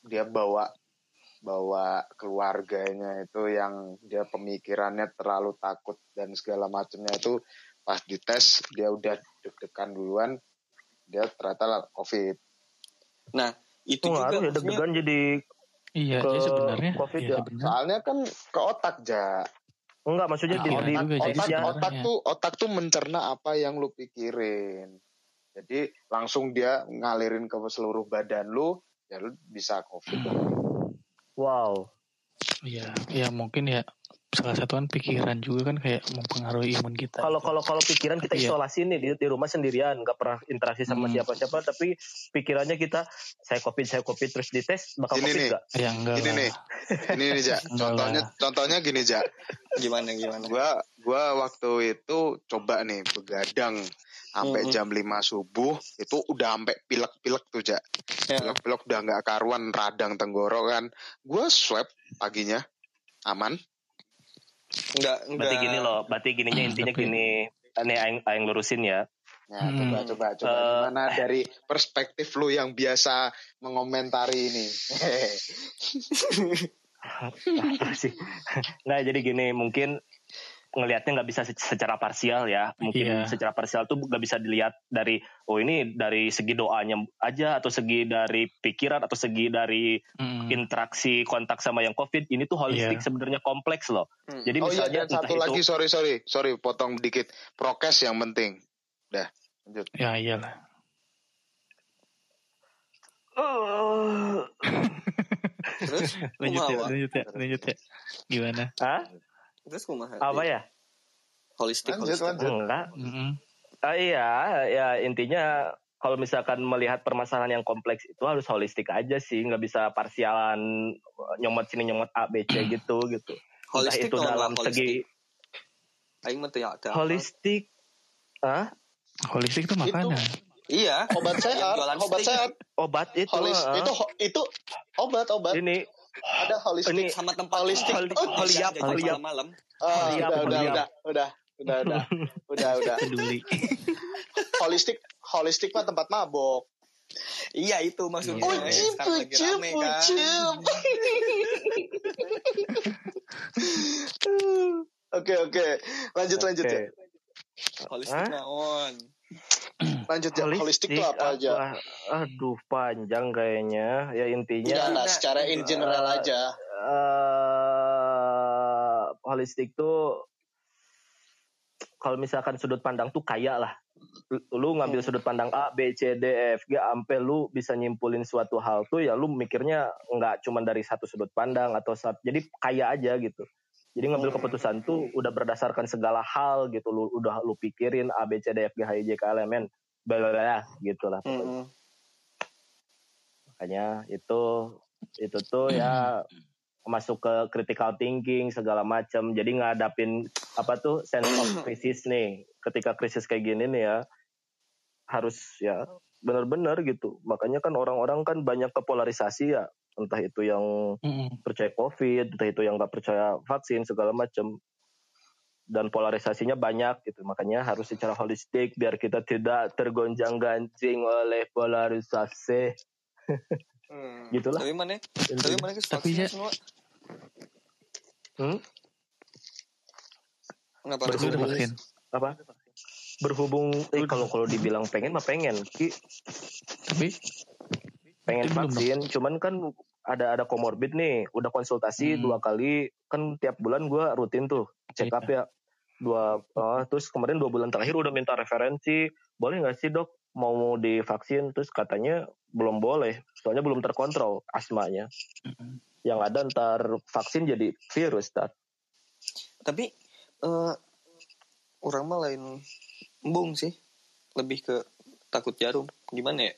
Speaker 6: dia bawa bahwa keluarganya itu yang dia pemikirannya terlalu takut dan segala macamnya itu pas dites dia udah deg-degan duluan dia ternyata lah covid
Speaker 3: Nah, itu
Speaker 4: Itu
Speaker 3: juga
Speaker 4: ngaruh ya deg-degan jadi
Speaker 5: Iya,
Speaker 4: Ke
Speaker 5: jadi sebenarnya
Speaker 4: COVID
Speaker 5: iya,
Speaker 4: ya.
Speaker 5: sebenarnya
Speaker 6: soalnya kan ke otak ja
Speaker 4: enggak maksudnya di,
Speaker 5: Pikiran
Speaker 4: di
Speaker 5: jadi
Speaker 6: otak
Speaker 5: sebenarnya.
Speaker 6: otak tuh otak tuh mencerna apa yang lu pikirin jadi langsung dia ngalirin ke seluruh badan lu ya lu bisa covid
Speaker 4: Wow.
Speaker 5: Iya, ya mungkin ya salah satu kan pikiran juga kan kayak mempengaruhi imun kita.
Speaker 4: Kalau kalau kalau pikiran kita
Speaker 5: Iya.
Speaker 4: isolasi nih di, di rumah sendirian, nggak pernah interaksi sama
Speaker 5: Hmm.
Speaker 4: siapa-siapa, tapi pikirannya kita saya covid saya covid terus dites bakal
Speaker 6: Ini
Speaker 4: covid
Speaker 6: nih.
Speaker 4: nggak?
Speaker 5: ya enggak
Speaker 6: Ini
Speaker 5: lah.
Speaker 6: nih. ini nih ja contohnya contohnya gini ja
Speaker 3: gimana gimana?
Speaker 6: gua gua waktu itu coba nih begadang sampai
Speaker 3: Mhm.
Speaker 6: jam 5 subuh itu udah sampai pilek-pilek tuh ja
Speaker 3: Ya.
Speaker 6: pilek-pilek udah nggak karuan radang tenggorokan gua swab paginya aman
Speaker 3: Enggak enggak.
Speaker 4: Berarti gini loh, berarti gininya intinya
Speaker 5: Tapi-
Speaker 4: gini. Ini aing, aing lurusin ya.
Speaker 6: Ya,
Speaker 5: Hmm.
Speaker 6: coba coba coba
Speaker 4: Eh.
Speaker 6: gimana dari perspektif lu yang biasa mengomentari ini.
Speaker 4: Nah jadi gini mungkin ngelihatnya nggak bisa se- secara parsial ya. Mungkin
Speaker 5: Iya.
Speaker 4: secara parsial tuh nggak bisa dilihat dari oh ini dari segi doanya aja atau segi dari pikiran atau segi dari
Speaker 5: Mm.
Speaker 4: interaksi kontak sama yang covid ini tuh holistik
Speaker 5: Iya.
Speaker 4: sebenarnya kompleks loh.
Speaker 3: Hmm.
Speaker 4: Jadi
Speaker 6: oh iya
Speaker 4: misalnya
Speaker 6: dan satu
Speaker 4: entah
Speaker 6: lagi
Speaker 4: itu
Speaker 6: sorry sorry sorry potong dikit prokes yang penting. Dah lanjut.
Speaker 5: Ya iyalah.
Speaker 3: Terus
Speaker 5: Lanjut ya, lanjut ya, lanjut ya. Gimana?
Speaker 4: Hah?
Speaker 3: Terus kumaha?
Speaker 4: Apa ya?
Speaker 3: Holistik
Speaker 6: Lanjut,
Speaker 3: holistik.
Speaker 6: lanjut.
Speaker 4: Enggak.
Speaker 5: Mm-mm.
Speaker 4: Ah, iya, ya intinya kalau misalkan melihat permasalahan yang kompleks itu harus holistik aja sih, nggak bisa parsialan nyomot sini nyomot A B C gitu gitu. Entah
Speaker 3: Holistik
Speaker 4: itu
Speaker 3: naon lah,
Speaker 4: dalam
Speaker 3: holistik?
Speaker 4: segi
Speaker 3: Aing ada.
Speaker 4: holistik. Ah,
Speaker 5: Holistik itu makanan.
Speaker 3: Iya.
Speaker 2: Obat sehat, obat sehat.
Speaker 4: obat itu.
Speaker 2: Holis,
Speaker 4: ah.
Speaker 2: itu itu obat obat.
Speaker 4: ini
Speaker 2: Ada holistik.
Speaker 4: ini
Speaker 3: sama tempat
Speaker 2: Holistik.
Speaker 3: tempat
Speaker 2: Oh,
Speaker 4: holiap, holiap.
Speaker 3: malam-malam.
Speaker 2: Ah,
Speaker 4: Holiap,
Speaker 2: udah, udah, udah, udah, udah, udah, udah, udah.
Speaker 5: Peduli.
Speaker 2: Holistik, holistik mah tempat mabok.
Speaker 3: Iya itu maksudnya.
Speaker 5: Ucip,
Speaker 3: rame kan.
Speaker 2: ucip. Oke oke, lanjut lanjut
Speaker 4: Oke.
Speaker 2: ya.
Speaker 3: Holistik naon?
Speaker 2: Lanjut ya. Holistik tuh apa aja?
Speaker 4: Aduh, panjang kayaknya. Ya intinya
Speaker 2: lah,
Speaker 3: Enggak.
Speaker 2: secara in general
Speaker 4: Eh,
Speaker 2: aja.
Speaker 4: eh holistik tuh kalau misalkan sudut pandang tuh kayak lah. Lu- ngambil
Speaker 2: Hmm.
Speaker 4: sudut pandang A, B, C, D, E, F, G, sampai lu bisa nyimpulin suatu hal tuh ya lu mikirnya nggak cuma dari satu sudut pandang atau sat- jadi kaya aja gitu. Jadi ngambil
Speaker 2: Hmm.
Speaker 4: keputusan tuh udah berdasarkan segala hal gitu. Lu udah lu pikirin A, B, C, D, F, G, H, I, J, K, L, M, N, bla gitu lah. pokoknya.
Speaker 3: Mm-mm.
Speaker 4: makanya itu itu tuh ya masuk ke critical thinking segala macam jadi ngadapin apa tuh sense of crisis nih ketika krisis kayak gini nih ya harus ya benar-benar gitu makanya kan orang-orang kan banyak kepolarisasi ya entah itu yang
Speaker 5: Mm-mm.
Speaker 4: percaya covid entah itu yang nggak percaya vaksin segala macam dan polarisasinya banyak gitu makanya harus secara holistik biar kita tidak tergonjang ganjing oleh polarisasi
Speaker 3: Hmm.
Speaker 4: Gitulah.
Speaker 3: Tapi mana? Tapi mana
Speaker 5: Tapi ya-
Speaker 3: semua?
Speaker 4: Hmm?
Speaker 3: Kenapa harus
Speaker 5: vaksin?
Speaker 4: apa berhubung eh, kalau kalau dibilang pengen mah pengen ki
Speaker 5: Tapi
Speaker 4: pengen
Speaker 5: belum
Speaker 4: vaksin cuman kan ada ada komorbid nih udah konsultasi
Speaker 5: Hmm.
Speaker 4: dua kali kan tiap bulan gua rutin tuh check up ya dua eh, terus kemarin dua bulan terakhir udah minta referensi boleh nggak sih dok mau divaksin terus katanya belum boleh soalnya belum terkontrol asmanya
Speaker 5: Mm-mm.
Speaker 4: yang ada ntar vaksin jadi virus tar
Speaker 3: Tapi eh orang mah lain embung sih. Lebih ke takut jarum. Gimana ya?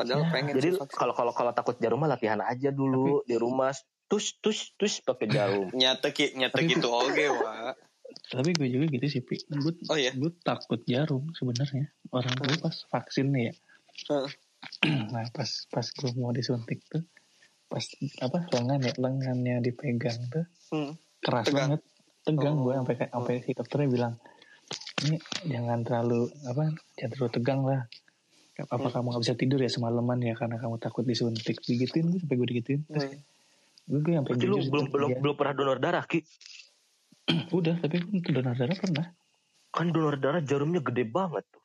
Speaker 3: Padahal
Speaker 5: Ya,
Speaker 3: pengen
Speaker 4: jadi kalau kalau kalau takut jarum mah latihan aja dulu di rumah tus tus tus pakai jarum
Speaker 3: nyata ki nyata
Speaker 5: Tapi-
Speaker 3: gitu oke wa
Speaker 5: tapi gue juga gitu sih, Pi. Gue
Speaker 3: oh iya
Speaker 5: gue takut jarum sebenarnya. Orang gue pas vaksin nih ya.
Speaker 3: Heeh.
Speaker 5: nah pas pas gue mau disuntik tuh pas apa lengan ya lengannya dipegang tuh
Speaker 3: Hmm.
Speaker 5: keras
Speaker 3: Tegang.
Speaker 5: banget tegang gue
Speaker 3: Oh.
Speaker 5: sampai kayak sampai si dokternya bilang ini jangan terlalu apa jangan terlalu tegang lah apa
Speaker 3: Hmm.
Speaker 5: kamu nggak bisa tidur ya semalaman ya karena kamu takut disuntik digituin gue sampai gue digituin terus
Speaker 3: Hmm.
Speaker 5: gue gue sampai
Speaker 4: Berarti lu
Speaker 5: jujur
Speaker 4: belum belum
Speaker 5: iya.
Speaker 4: belum pernah donor darah ki?
Speaker 5: udah tapi untuk donor darah pernah
Speaker 4: Kan donor darah jarumnya gede banget tuh.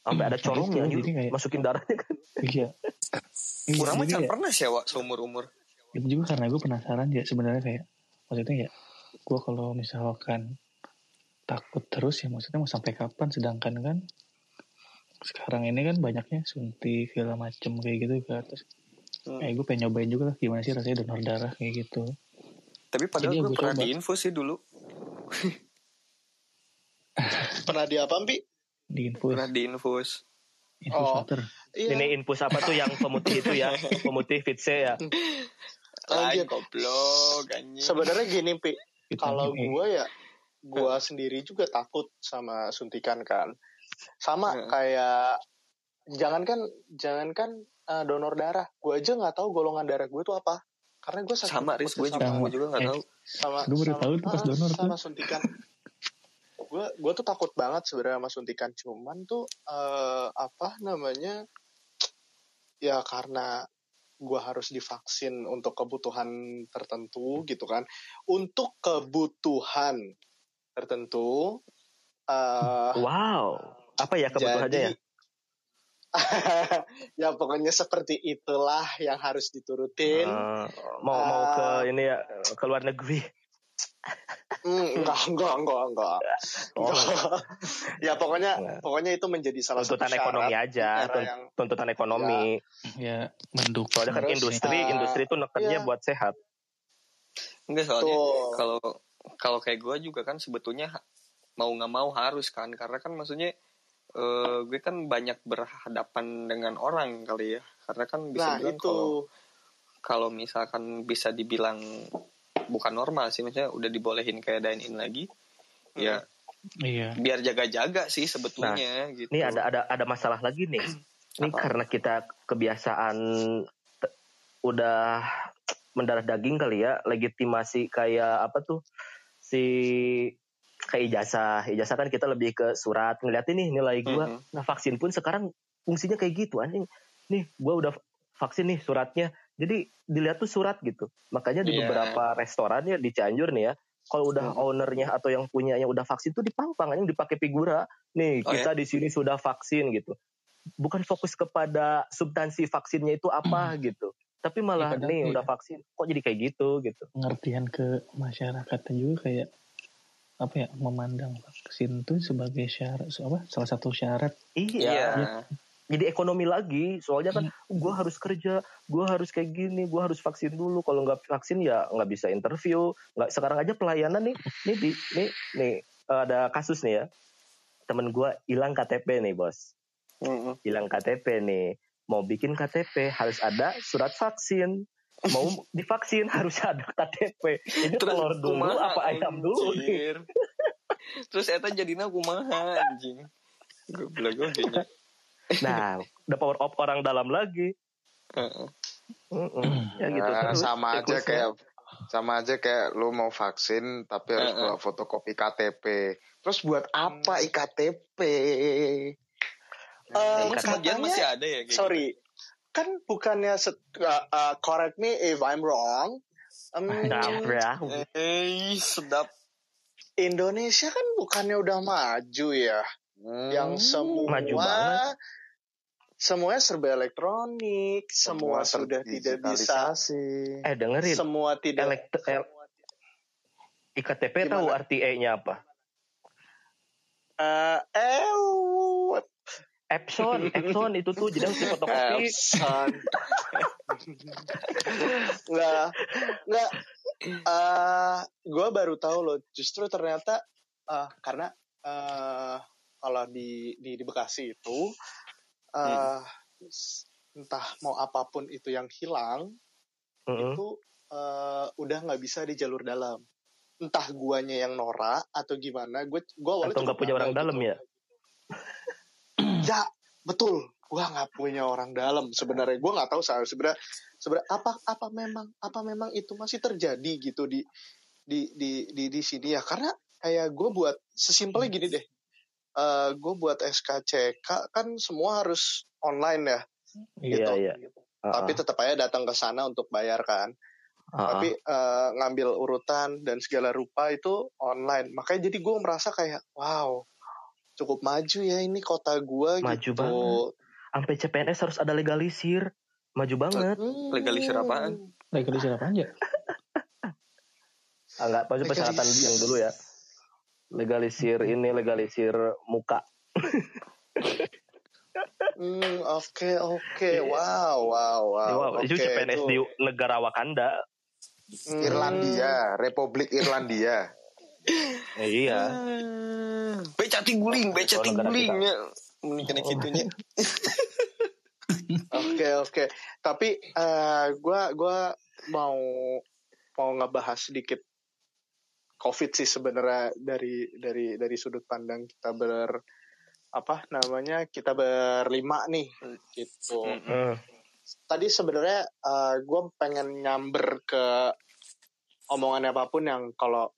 Speaker 4: Sampai ada
Speaker 5: Hmm,
Speaker 4: corongnya
Speaker 5: gitu,
Speaker 4: gitu.
Speaker 5: kayak-
Speaker 4: Masukin darahnya kan.
Speaker 5: iya iya
Speaker 3: Kurang macam
Speaker 5: kayak-
Speaker 3: pernah sih Wak seumur umur.
Speaker 5: itu juga karena gue penasaran ya sebenarnya kayak maksudnya ya gue kalau misalkan takut terus ya maksudnya mau sampai kapan sedangkan kan sekarang ini kan banyaknya suntik segala macem kayak gitu kan terus
Speaker 3: Hmm.
Speaker 5: kayak gue pengen nyobain juga lah gimana sih rasanya donor darah kayak gitu
Speaker 3: Tapi padahal
Speaker 5: Jadi
Speaker 3: gue
Speaker 5: gua
Speaker 3: pernah
Speaker 5: coba.
Speaker 3: diinfus sih dulu.
Speaker 2: Pernah di apa, Pi?
Speaker 5: di infus
Speaker 3: Pernah diinfus.
Speaker 5: infus
Speaker 2: Oh.
Speaker 5: water
Speaker 2: Iya.
Speaker 4: Ini infus apa tuh yang pemutih itu ya? Pemutih Vitse ya.
Speaker 2: Lanjut.
Speaker 3: Lain goblok anjing.
Speaker 2: Sebenarnya gini, Pi. Kalau
Speaker 5: E.
Speaker 2: gue ya, gue sendiri juga takut sama suntikan kan. Sama
Speaker 3: Hmm.
Speaker 2: kayak, jangankan jangankan eh, donor darah, gue aja nggak tahu golongan darah gue tuh apa. Karena gue saking
Speaker 3: sama Riz gue juga,
Speaker 5: sama.
Speaker 3: gue juga gak
Speaker 5: Eh.
Speaker 3: tahu.
Speaker 2: sama
Speaker 5: Gue baru
Speaker 2: sama-
Speaker 5: tahu pas
Speaker 2: ah,
Speaker 5: donor
Speaker 2: sama
Speaker 5: tuh.
Speaker 2: suntikan gue gue tuh takut banget sebenarnya sama suntikan cuman tuh eh, apa namanya ya karena gue harus divaksin untuk kebutuhan tertentu gitu kan untuk kebutuhan tertentu eh
Speaker 4: Wow. Apa ya kebutuhannya ya?
Speaker 2: ya pokoknya seperti itulah yang harus diturutin
Speaker 4: Eh, mau mau ke ini ya ke luar negeri.
Speaker 2: Hmm, enggak, enggak, enggak, enggak.
Speaker 4: Oh.
Speaker 2: Enggak. ya pokoknya
Speaker 4: Enggak.
Speaker 2: pokoknya itu menjadi salah
Speaker 4: tuntutan
Speaker 2: satu syarat
Speaker 4: ekonomi aja,
Speaker 2: yang
Speaker 4: tuntutan ekonomi.
Speaker 5: ya mendukung
Speaker 4: Soalnya kan
Speaker 2: Terus,
Speaker 4: industri,
Speaker 2: uh,
Speaker 4: industri itu nekennya
Speaker 2: iya.
Speaker 4: buat sehat.
Speaker 3: Enggak soalnya kalau kalau kayak gue juga kan sebetulnya mau nggak mau harus kan karena kan maksudnya eh, gue kan banyak berhadapan dengan orang kali ya. Karena kan bisa
Speaker 2: nah
Speaker 3: bilang
Speaker 2: itu.
Speaker 3: kalau kalau misalkan bisa dibilang bukan normal sih. Maksudnya udah dibolehin kayak dine in lagi ya
Speaker 5: iya.
Speaker 3: biar jaga-jaga sih sebetulnya gitu.
Speaker 4: Ini ada ada ada masalah lagi nih. Ini
Speaker 3: Apa?
Speaker 4: karena kita kebiasaan udah mendarah daging kali ya, legitimasi kayak apa tuh si kayak ijazah. Ijazah kan kita lebih ke surat ngeliatin nih nilai gua.
Speaker 3: Mhm.
Speaker 4: Nah, vaksin pun sekarang fungsinya kayak gitu anjing. Nih, gua udah vaksin nih suratnya. Jadi dilihat tuh surat gitu. Makanya di
Speaker 3: Iya.
Speaker 4: beberapa restoran ya di Cianjur nih ya, kalau udah
Speaker 3: Mhm.
Speaker 4: ownernya atau yang punya yang udah vaksin tuh dipangpang anjing dipakai figura. Nih,
Speaker 3: Oh,
Speaker 4: kita di sini sudah vaksin gitu. Bukan fokus kepada substansi vaksinnya itu apa gitu. Tapi malah
Speaker 5: Ya,
Speaker 4: nih
Speaker 5: iya.
Speaker 4: udah vaksin kok jadi kayak gitu gitu.
Speaker 5: pengertian ke masyarakatnya juga kayak apa ya memandang vaksin itu sebagai syarat apa salah satu syarat
Speaker 4: Iya.
Speaker 3: Iya.
Speaker 4: Jadi ekonomi lagi, soalnya kan gue harus kerja, gue harus kayak gini, gue harus vaksin dulu. Kalau nggak vaksin ya nggak bisa interview. Nggak sekarang aja pelayanan nih, nih di, nih, nih ada kasus nih ya. Temen gue hilang KTP nih bos, hilang KTP nih. Mau bikin KTP harus ada surat vaksin. Mau divaksin harus ada KTP. Ini telur dulu
Speaker 3: kumaha,
Speaker 4: apa ayam dulu nih?
Speaker 3: Terus eta jadinya kumaha anjing. Goblok goblok.
Speaker 4: Nah, udah power up orang dalam lagi.
Speaker 3: Heeh.
Speaker 4: Mm-mm. Ya gitu
Speaker 6: Nah,
Speaker 4: terus
Speaker 6: sama aja kayak sama aja kayak lu mau vaksin tapi harus bawa fotokopi KTP. Terus buat apa iktp?
Speaker 2: Eh,
Speaker 3: Emang sebagian masih ada ya kayak
Speaker 2: sorry kan bukannya set, uh, uh, correct me if I'm wrong Um,
Speaker 4: Nah, ya.
Speaker 3: Eh, sedap.
Speaker 2: Indonesia kan bukannya udah maju ya
Speaker 6: Hmm,
Speaker 2: yang semua
Speaker 4: maju banget.
Speaker 2: semuanya serba elektronik semua, sudah tidak bisa
Speaker 6: terdigitalisasi.
Speaker 4: Eh dengerin,
Speaker 2: semua tidak
Speaker 4: Elekt- el- IKTP tahu
Speaker 2: Gimana?
Speaker 4: arti E-nya apa?
Speaker 2: Eh, eh, what
Speaker 4: Epson, Epson itu tuh jadi harus fotokopi.
Speaker 2: Epson. nggak, nggak. Eh, gue baru tahu loh. Justru ternyata eh, karena eh, kalau di, di di Bekasi itu eh, s- entah mau apa pun itu yang hilang
Speaker 4: Mm-mm.
Speaker 2: itu eh, udah nggak bisa di jalur dalam. Entah guanya yang norak atau gimana. Gue gua awalnya
Speaker 4: Atau nggak punya orang dalam
Speaker 2: gitu.
Speaker 4: ya?
Speaker 2: Ya, betul. Gua nggak punya orang dalam sebenarnya. Gua nggak tahu sebenarnya sebenarnya apa apa memang apa memang itu masih terjadi gitu di di di di, di sini ya karena kayak gue buat sesimpelnya gini deh. Eh gue buat SKCK kan semua harus online ya
Speaker 4: Iya
Speaker 2: gitu.
Speaker 4: iya.
Speaker 2: tapi
Speaker 4: Heeh.
Speaker 2: tetap aja datang ke sana untuk bayar kan
Speaker 4: Heeh.
Speaker 2: tapi eh, ngambil urutan dan segala rupa itu online makanya jadi gue merasa kayak wow cukup maju ya ini kota gue
Speaker 4: Maju
Speaker 2: gitu
Speaker 4: banget. sampai CPNS harus ada legalisir. Maju banget.
Speaker 2: Hmm.
Speaker 3: Legalisir apaan?
Speaker 5: Legalisir apa aja?
Speaker 4: Ah, enggak, maksud persyaratan yang dulu ya. Legalisir ini, legalisir muka.
Speaker 2: Hmm, oke oke wow wow wow
Speaker 4: Wow,
Speaker 2: oke
Speaker 4: itu CPNS
Speaker 2: itu.
Speaker 4: di negara Wakanda.
Speaker 2: Hmm.
Speaker 6: Irlandia, Republik Irlandia.
Speaker 4: Eh, iya.
Speaker 3: Beca guling, beca
Speaker 4: Oh, negara
Speaker 3: guling
Speaker 4: kita.
Speaker 3: ya. Menikah gitunya.
Speaker 2: Oke oke. Tapi eh gua gua mau mau ngebahas sedikit COVID sih sebenarnya dari dari dari sudut pandang kita ber apa namanya kita berlima nih gitu.
Speaker 4: Hmm.
Speaker 2: Tadi sebenarnya eh gue pengen nyamber ke omongan apa pun yang kalau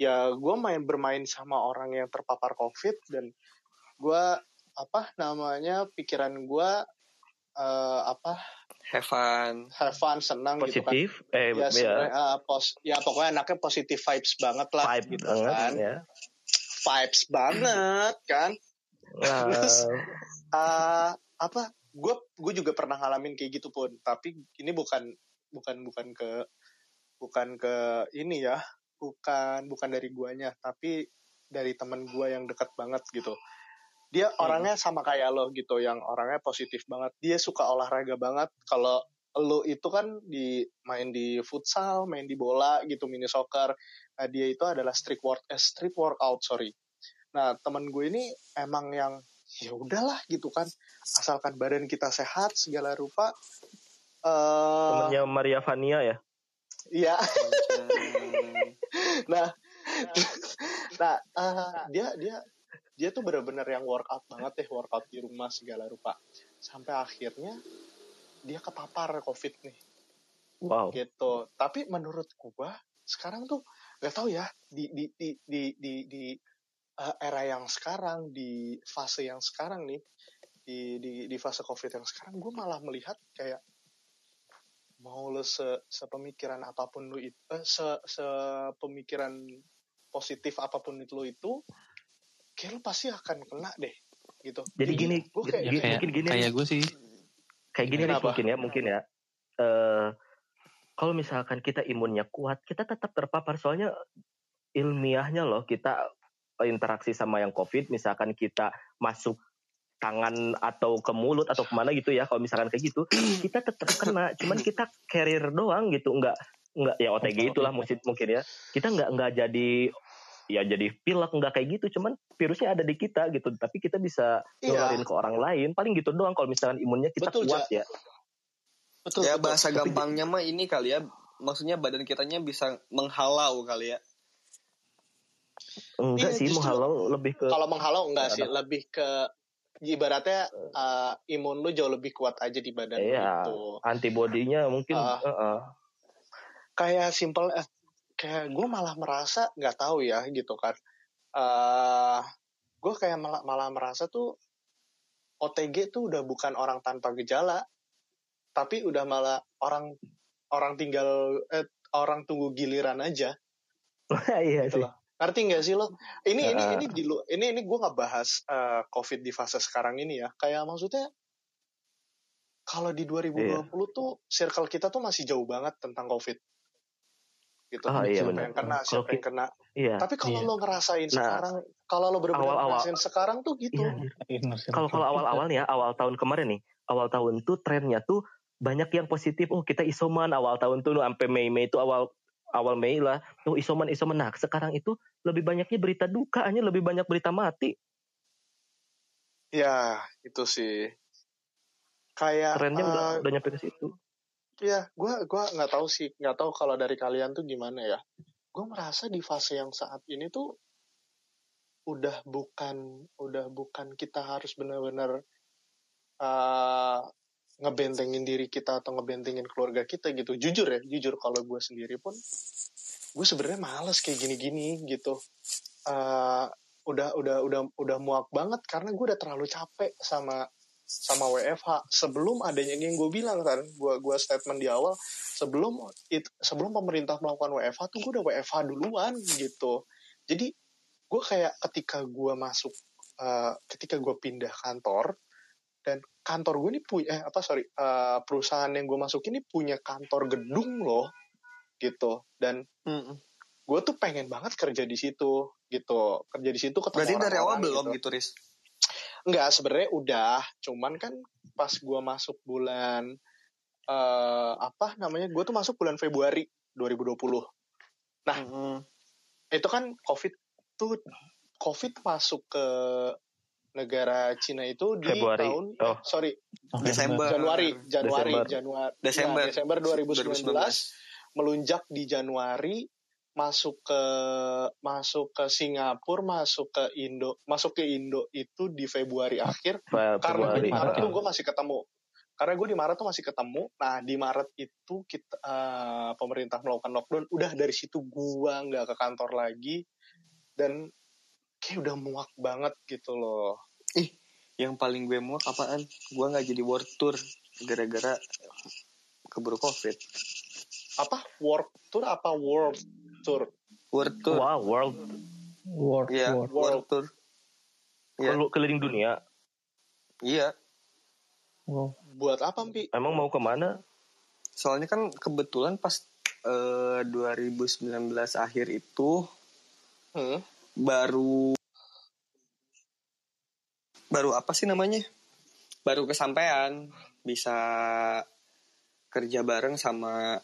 Speaker 2: ya gue main bermain sama orang yang terpapar COVID dan gue apa namanya pikiran gue eh apa
Speaker 3: Have fun.
Speaker 2: have fun senang gitu kan
Speaker 4: Positif. Eh,
Speaker 2: ya
Speaker 4: ya.
Speaker 2: sebenarnya eh, pos ya pokoknya anaknya positif vibes banget lah
Speaker 4: Vibe
Speaker 2: gitu
Speaker 4: banget
Speaker 2: kan
Speaker 4: ya.
Speaker 2: vibes banget kan
Speaker 4: Nah,
Speaker 2: Terus, eh apa gue gue juga pernah ngalamin kayak gitu pun tapi ini bukan bukan bukan ke bukan ke ini ya bukan bukan dari guanya tapi dari temen gua yang deket banget gitu. Dia orangnya sama kayak lo gitu yang orangnya positif banget. Dia suka olahraga banget. Kalau lo itu kan di main di futsal main di bola gitu mini soccer. Nah, dia itu adalah street work eh, street workout sorry. Nah temen gue ini emang yang ya udahlah gitu kan. Asalkan badan kita sehat segala rupa eh
Speaker 4: temennya Maria Vania ya.
Speaker 2: iya nah nah. eh, dia dia dia tuh bener-bener yang workout banget deh workout di rumah segala rupa. Sampai akhirnya dia kepapar covid nih.
Speaker 4: Wow.
Speaker 2: gitu. Tapi menurut gua sekarang tuh nggak tahu ya di di di di di, di, eh, era yang sekarang di fase yang sekarang nih di di di fase covid yang sekarang gue malah melihat kayak mau lo se sepemikiran apa pun lu itu eh, se sepemikiran positif apa pun itu lo itu kayak lo pasti akan kena deh gitu.
Speaker 4: Jadi gini,
Speaker 2: gue kayak
Speaker 5: Ya
Speaker 4: Gini-
Speaker 5: kayak
Speaker 4: mungkin gini.
Speaker 5: Kayak gue sih.
Speaker 4: Kayak gini nih mungkin ya, mungkin ya. Eh kalau misalkan kita imunnya kuat, kita tetap terpapar. Soalnya ilmiahnya loh kita interaksi sama yang COVID, misalkan kita masuk tangan atau ke mulut atau ke mana gitu ya, kalau misalkan kayak gitu, kita tetap kena, cuman kita carrier doang gitu, nggak nggak ya OTG itulah mungkin mungkin ya, kita nggak nggak jadi ya jadi pilek nggak kayak gitu, cuman virusnya ada di kita gitu, tapi kita bisa
Speaker 2: Iya.
Speaker 4: nularin ke orang lain, paling gitu doang kalau misalkan imunnya kita
Speaker 2: Betul,
Speaker 4: kuat ya.
Speaker 2: betul
Speaker 3: ya
Speaker 2: betul.
Speaker 3: bahasa
Speaker 4: Tapi-
Speaker 3: gampangnya mah ini kali ya. Maksudnya badan kitanya bisa menghalau kali ya.
Speaker 4: Enggak
Speaker 2: Iya,
Speaker 4: sih,
Speaker 2: justru
Speaker 4: menghalau lebih ke
Speaker 2: kalau menghalau enggak
Speaker 4: Nggak
Speaker 2: sih lebih ke ibaratnya uh, imun lu jauh lebih kuat aja di badan
Speaker 4: Iya.
Speaker 2: itu
Speaker 4: antibodinya mungkin
Speaker 2: Ah.
Speaker 4: heeh.
Speaker 2: kayak simple eh, kayak gue malah merasa nggak tahu ya gitu kan eh gue kayak malah, malah merasa tuh OTG tuh udah bukan orang tanpa gejala tapi udah malah orang orang tinggal eh, orang tunggu giliran aja
Speaker 4: iya
Speaker 2: gitu
Speaker 4: sih.
Speaker 2: loh. Ngerti nggak sih lo? Ini ini
Speaker 4: Heeh.
Speaker 2: ini di lu- ini ini gue nggak bahas eh, COVID di fase sekarang ini ya. Kayak maksudnya kalau di 2020 tuh circle kita tuh masih jauh banget tentang COVID. Gitu.
Speaker 4: Ah, iya
Speaker 2: siapa yang kena, siapa yang
Speaker 4: ki-
Speaker 2: kena.
Speaker 4: Iya.
Speaker 2: Tapi kalau
Speaker 5: Iya.
Speaker 2: lo ngerasain
Speaker 4: Nah,
Speaker 2: sekarang, kalau lo benar-benar ngerasain sekarang tuh gitu.
Speaker 4: Iya, anjir. Kalau kalau awal-awal nih ya, awal tahun kemarin nih, awal tahun tuh trennya tuh banyak yang positif. Oh, kita isoman awal tahun tuh sampai Mei Mei itu awal awal Mei lah. Tuh isoman isoman. Nah, sekarang itu lebih banyaknya berita duka, hanya lebih banyak berita mati.
Speaker 2: Ya, itu sih. Kayak
Speaker 4: Trennya udah
Speaker 2: eh,
Speaker 4: udah nyampe ke situ.
Speaker 2: Iya, gua gua nggak tahu sih, nggak tahu kalau dari kalian tuh gimana ya. Gue merasa di fase yang saat ini tuh udah bukan udah bukan kita harus benar-benar uh, ngebentengin diri kita atau ngebentengin keluarga kita gitu. Jujur ya, jujur kalau gue sendiri pun gue sebenarnya males kayak gini-gini gitu. Uh, udah udah udah udah muak banget karena gue udah terlalu capek sama sama WFH sebelum adanya yang gue bilang kan gue gua statement di awal sebelum it, sebelum pemerintah melakukan WFH tuh gue udah WFH duluan gitu jadi gue kayak ketika gue masuk uh, ketika gue pindah kantor dan kantor gue ini punya eh, apa sorry uh, perusahaan yang gue masuk ini punya kantor gedung loh gitu dan mm gue tuh pengen banget kerja di situ gitu kerja di situ ketemu
Speaker 3: berarti dari awal belum
Speaker 2: gitu.
Speaker 3: gitu Riz
Speaker 2: Enggak, sebenarnya udah. Cuman kan pas gua masuk bulan eh apa namanya? Gue tuh masuk bulan Februari 2020. Nah,
Speaker 3: Mm-mm.
Speaker 2: itu kan COVID tuh COVID masuk ke negara Cina itu di
Speaker 4: Februari.
Speaker 2: tahun
Speaker 4: Oh.
Speaker 2: sorry
Speaker 3: Desember
Speaker 2: Januari Januari
Speaker 4: Desember.
Speaker 2: Januari
Speaker 3: Desember.
Speaker 2: ya, Desember 2019,
Speaker 3: 2019.
Speaker 2: melunjak di Januari masuk ke masuk ke Singapura masuk ke Indo masuk ke Indo itu di Februari akhir
Speaker 4: Fe-
Speaker 2: karena
Speaker 4: Februari.
Speaker 2: di Maret tuh gue masih ketemu karena gue di Maret tuh masih ketemu nah di Maret itu kita eh, pemerintah melakukan lockdown udah dari situ gue nggak ke kantor lagi dan kayak udah muak banget gitu loh
Speaker 3: ih yang paling gue muak apaan gue nggak jadi world tour gara-gara keburu covid
Speaker 2: apa work tour apa world tour
Speaker 3: world tour
Speaker 4: Wow, world
Speaker 5: World,
Speaker 3: Iya,
Speaker 5: world.
Speaker 3: world tour.
Speaker 4: Kelu- keliling dunia.
Speaker 3: iya
Speaker 5: Wow.
Speaker 2: buat apa Mpi?
Speaker 4: Emang mau ke mana?
Speaker 3: soalnya kan kebetulan pas eh, 2019 akhir itu
Speaker 2: Hmm?
Speaker 3: Baru baru apa sih namanya? Baru kesampaian bisa kerja bareng sama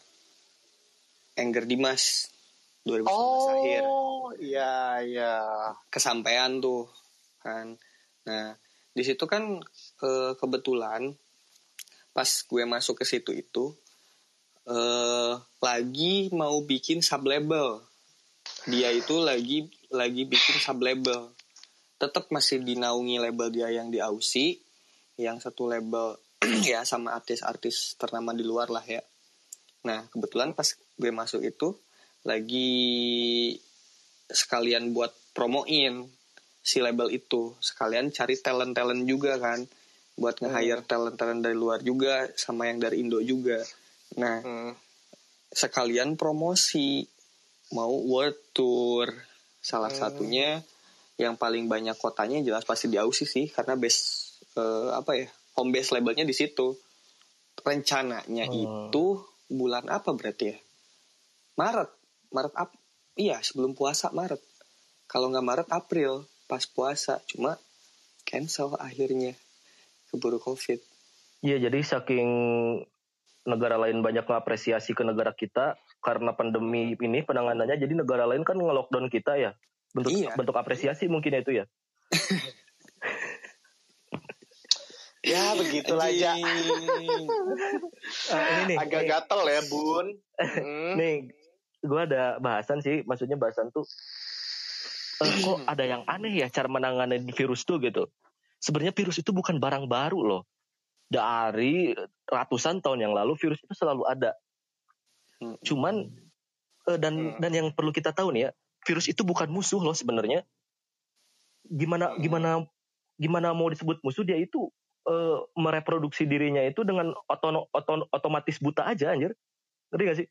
Speaker 3: Engger Dimas 2019 akhir
Speaker 2: Oh iya iya.
Speaker 3: Kesampaian tuh kan. Nah di situ kan eh, kebetulan pas gue masuk ke situ itu eh lagi mau bikin sub label. Dia itu lagi lagi bikin sub label. Tetap masih dinaungi label dia yang di Aussie yang satu label ya sama artis-artis ternama di luar lah ya. Nah kebetulan pas gue masuk itu lagi sekalian buat promoin si label itu. Sekalian cari talent talent juga kan buat nge-hire talent talent dari luar juga sama yang dari Indo juga. Nah
Speaker 2: Hmm.
Speaker 3: sekalian promosi mau world tour salah
Speaker 2: Hmm.
Speaker 3: satunya yang paling banyak kotanya jelas pasti di Aussie sih karena base eh, apa ya home base labelnya di situ. Rencananya
Speaker 4: Hmm.
Speaker 3: itu bulan apa berarti ya? Maret. Maret ap iya sebelum puasa Maret. Kalau nggak Maret April pas puasa. Cuma cancel akhirnya keburu covid.
Speaker 4: Iya, jadi saking negara lain banyak mengapresiasi ke negara kita karena pandemi ini penanganannya, jadi negara lain kan nge-lockdown kita ya. Bentuk
Speaker 3: Iya.
Speaker 4: bentuk apresiasi mungkin itu ya.
Speaker 2: Ya begitulah aja.
Speaker 3: Anjing.
Speaker 4: Ah, ini nih,
Speaker 2: Agak
Speaker 4: nih,
Speaker 2: gatel ya bun. Hmm.
Speaker 4: nih gue ada bahasan sih, maksudnya bahasan tuh eh, kok ada yang aneh ya cara menangani virus tuh gitu. Sebenarnya virus itu bukan barang baru loh. Dari ratusan tahun yang lalu virus itu selalu ada.
Speaker 3: Hmm.
Speaker 4: Cuman eh, dan
Speaker 2: Hmm.
Speaker 4: dan yang perlu kita tahu nih ya, virus itu bukan musuh loh sebenarnya. Gimana
Speaker 2: Hmm.
Speaker 4: gimana gimana mau disebut musuh dia itu eh, mereproduksi dirinya itu dengan otono, oton- otomatis buta aja anjir. Ngerti gak sih?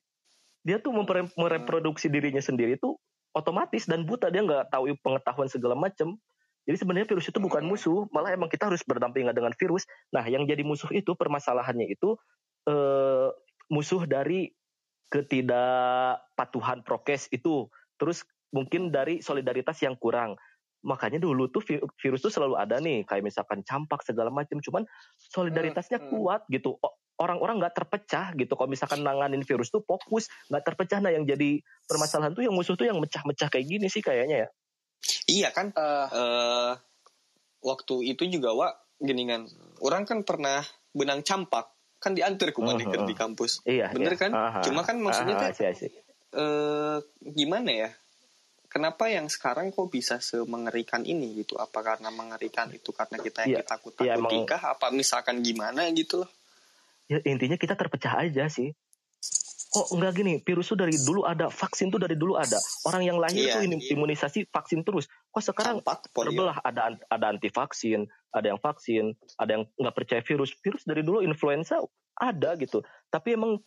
Speaker 4: Dia tuh mereproduksi dirinya sendiri itu otomatis dan buta dia nggak tahu pengetahuan segala macam. Jadi sebenarnya virus itu bukan musuh, malah emang kita harus berdampingan dengan virus. Nah, yang jadi musuh itu permasalahannya itu eh, musuh dari ketidakpatuhan prokes itu. Terus mungkin dari solidaritas yang kurang. Makanya dulu tuh vi- virus tuh selalu ada nih, kayak misalkan campak segala macam. Cuman solidaritasnya
Speaker 2: Hmm, hmm.
Speaker 4: kuat gitu. Orang-orang nggak terpecah gitu. Kalau misalkan nanganin virus tuh fokus, nggak terpecah. Nah, yang jadi permasalahan tuh yang musuh tuh yang mecah-mecah kayak gini sih kayaknya ya.
Speaker 3: iya kan
Speaker 2: Eh,
Speaker 3: eh waktu itu juga wa gini kan orang kan pernah benang campak kan diantar ke
Speaker 4: Mhm.
Speaker 3: di kampus
Speaker 4: Iya.
Speaker 3: Bener
Speaker 4: iya.
Speaker 3: kan?
Speaker 4: Aha,
Speaker 3: Cuma kan maksudnya
Speaker 4: aha,
Speaker 3: teh-
Speaker 4: sih, sih.
Speaker 3: eh gimana ya kenapa yang sekarang kok bisa semengerikan ini gitu apa karena mengerikan itu karena kita yang
Speaker 4: Iya,
Speaker 3: takut
Speaker 4: emang-
Speaker 3: kah apa misalkan gimana gitu loh
Speaker 4: Ya, intinya kita terpecah aja sih. Kok enggak gini. Virus tuh dari dulu ada vaksin tuh dari dulu ada. Orang yang lahir tuh ini
Speaker 3: iya.
Speaker 4: imunisasi vaksin terus. Kok sekarang terbelah? Ada ada anti vaksin ada yang vaksin ada yang nggak percaya virus. Virus dari dulu influenza ada gitu. Tapi emang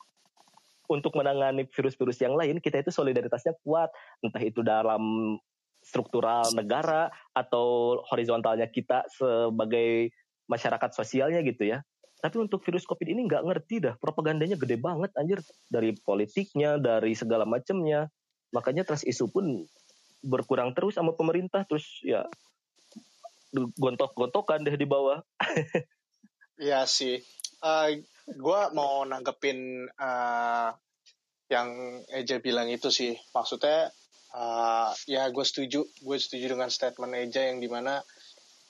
Speaker 4: untuk menangani virus-virus yang lain kita itu solidaritasnya kuat. Entah itu dalam struktural negara atau horizontalnya kita sebagai masyarakat sosialnya gitu ya tapi untuk virus covid ini nggak ngerti dah. Propagandanya gede banget anjir. Dari politiknya dari segala macamnya makanya trust isu pun berkurang terus sama pemerintah. Terus ya gontok-gontokan deh di bawah.
Speaker 2: Iya sih. Eh gue mau nanggepin eh yang Eja bilang itu sih. Maksudnya eh ya gue setuju, gue setuju dengan statement Eja yang di mana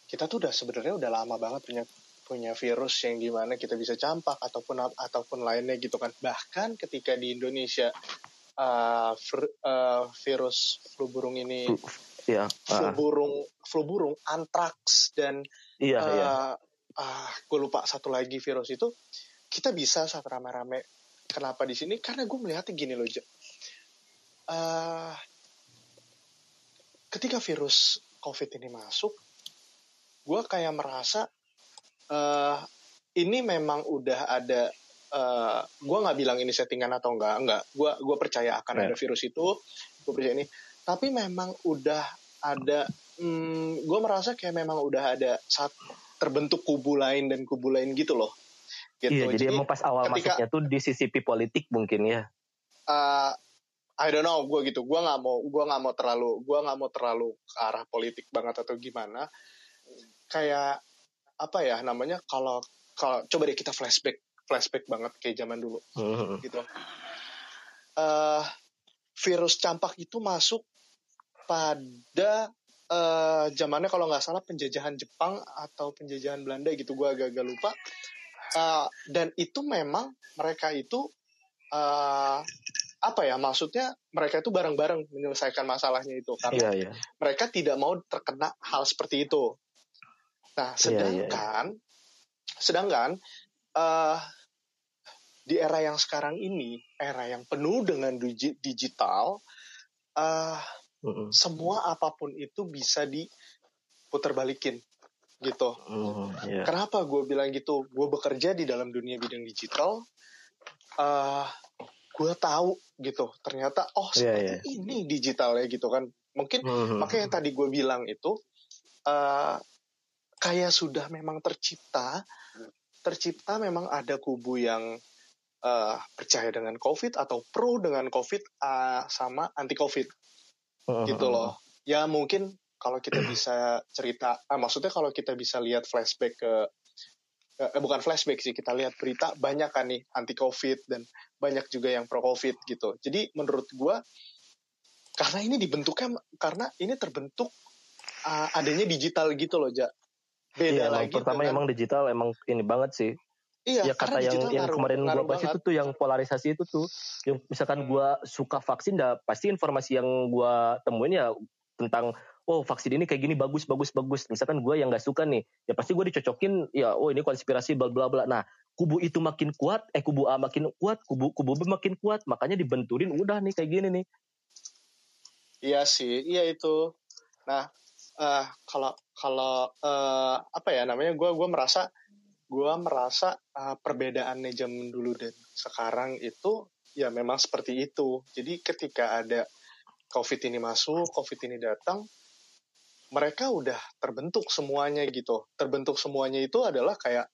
Speaker 2: kita tuh udah sebenarnya udah lama banget punya punya virus yang di mana kita bisa campak ataupun ataupun lainnya gitu kan. Bahkan ketika di Indonesia eh, vir- eh, virus flu burung ini
Speaker 4: ya
Speaker 2: flu
Speaker 4: ah,
Speaker 2: burung flu burung antraks dan
Speaker 4: iya iya
Speaker 2: eh ah, gue lupa satu lagi virus itu kita bisa saat rame-rame kenapa di sini karena gue melihatnya gini loh. Eh, ketika virus covid ini masuk gue kayak merasa eh ini memang udah ada eh gue nggak bilang ini settingan atau enggak enggak gue gue percaya akan
Speaker 4: Ya.
Speaker 2: ada virus itu. Gue percaya ini. Tapi memang udah ada hmm, gue merasa kayak memang udah ada saat terbentuk kubu lain dan kubu lain gitu loh. Gitu.
Speaker 4: Iya jadi, emang pas awal
Speaker 2: ketika-
Speaker 4: masuknya tuh di CCP politik mungkin ya.
Speaker 2: Uh, I don't know gue gitu. Gue nggak mau gue nggak mau terlalu gue nggak mau terlalu ke arah politik banget atau gimana. Kayak apa ya namanya kalau kalau coba deh kita flashback flashback banget kayak zaman dulu.
Speaker 4: Mhm.
Speaker 2: gitu. Eh virus campak itu masuk pada eh zamannya kalau nggak salah penjajahan Jepang atau penjajahan Belanda gitu gue agak-agak lupa. Eh, dan itu memang mereka itu eh apa ya maksudnya mereka itu bareng-bareng menyelesaikan masalahnya itu. Karena
Speaker 4: iya iya.
Speaker 2: mereka tidak mau terkena hal seperti itu. Nah,
Speaker 4: Iya,
Speaker 2: sedangkan sedangkan eh di era yang sekarang ini, era yang penuh dengan digi- digital, eh
Speaker 4: Mhm.
Speaker 2: semua apa pun itu bisa diputar balikin gitu.
Speaker 4: Mhm, iya.
Speaker 2: Kenapa gue bilang gitu? Gue bekerja di dalam dunia bidang digital. eh gue tahu gitu. Ternyata oh
Speaker 4: Iya,
Speaker 2: seperti ini digitalnya gitu kan. Mungkin
Speaker 4: Mhm.
Speaker 2: makanya yang tadi gue bilang itu eh kayak sudah memang tercipta, tercipta memang ada kubu yang eh, percaya dengan COVID atau pro dengan COVID eh, sama anti COVID gitu loh. Ya mungkin kalau kita bisa cerita, ah, maksudnya kalau kita bisa lihat flashback ke eh, bukan flashback sih kita lihat berita banyak kan nih anti covid dan banyak juga yang pro covid gitu. Jadi menurut gua karena ini dibentuknya karena ini terbentuk ah, adanya digital gitu loh, Ja. Beda
Speaker 4: Iya,
Speaker 2: lagi
Speaker 4: pertama
Speaker 2: dengan
Speaker 4: emang digital emang ini banget sih.
Speaker 2: iya
Speaker 4: ya kata yang yang
Speaker 2: ngaruh-
Speaker 4: kemarin
Speaker 2: ngaruh
Speaker 4: gua bahas itu tuh yang polarisasi itu tuh yang misalkan
Speaker 2: Hmm.
Speaker 4: gua suka vaksin dah pasti informasi yang gua temuin ya tentang oh vaksin ini kayak gini bagus bagus bagus misalkan gua yang nggak suka nih ya pasti gua dicocokin ya oh ini konspirasi bla bla bla nah kubu itu makin kuat eh kubu A makin kuat kubu kubu B makin kuat makanya dibenturin udah nih kayak gini nih
Speaker 2: Iya sih, iya itu. Nah, eh kalau kalau eh, apa ya namanya, gue gua merasa gue merasa eh, perbedaannya zaman dulu dan sekarang itu ya memang seperti itu. Jadi ketika ada COVID ini masuk, COVID ini datang, mereka udah terbentuk semuanya gitu. Terbentuk semuanya itu adalah kayak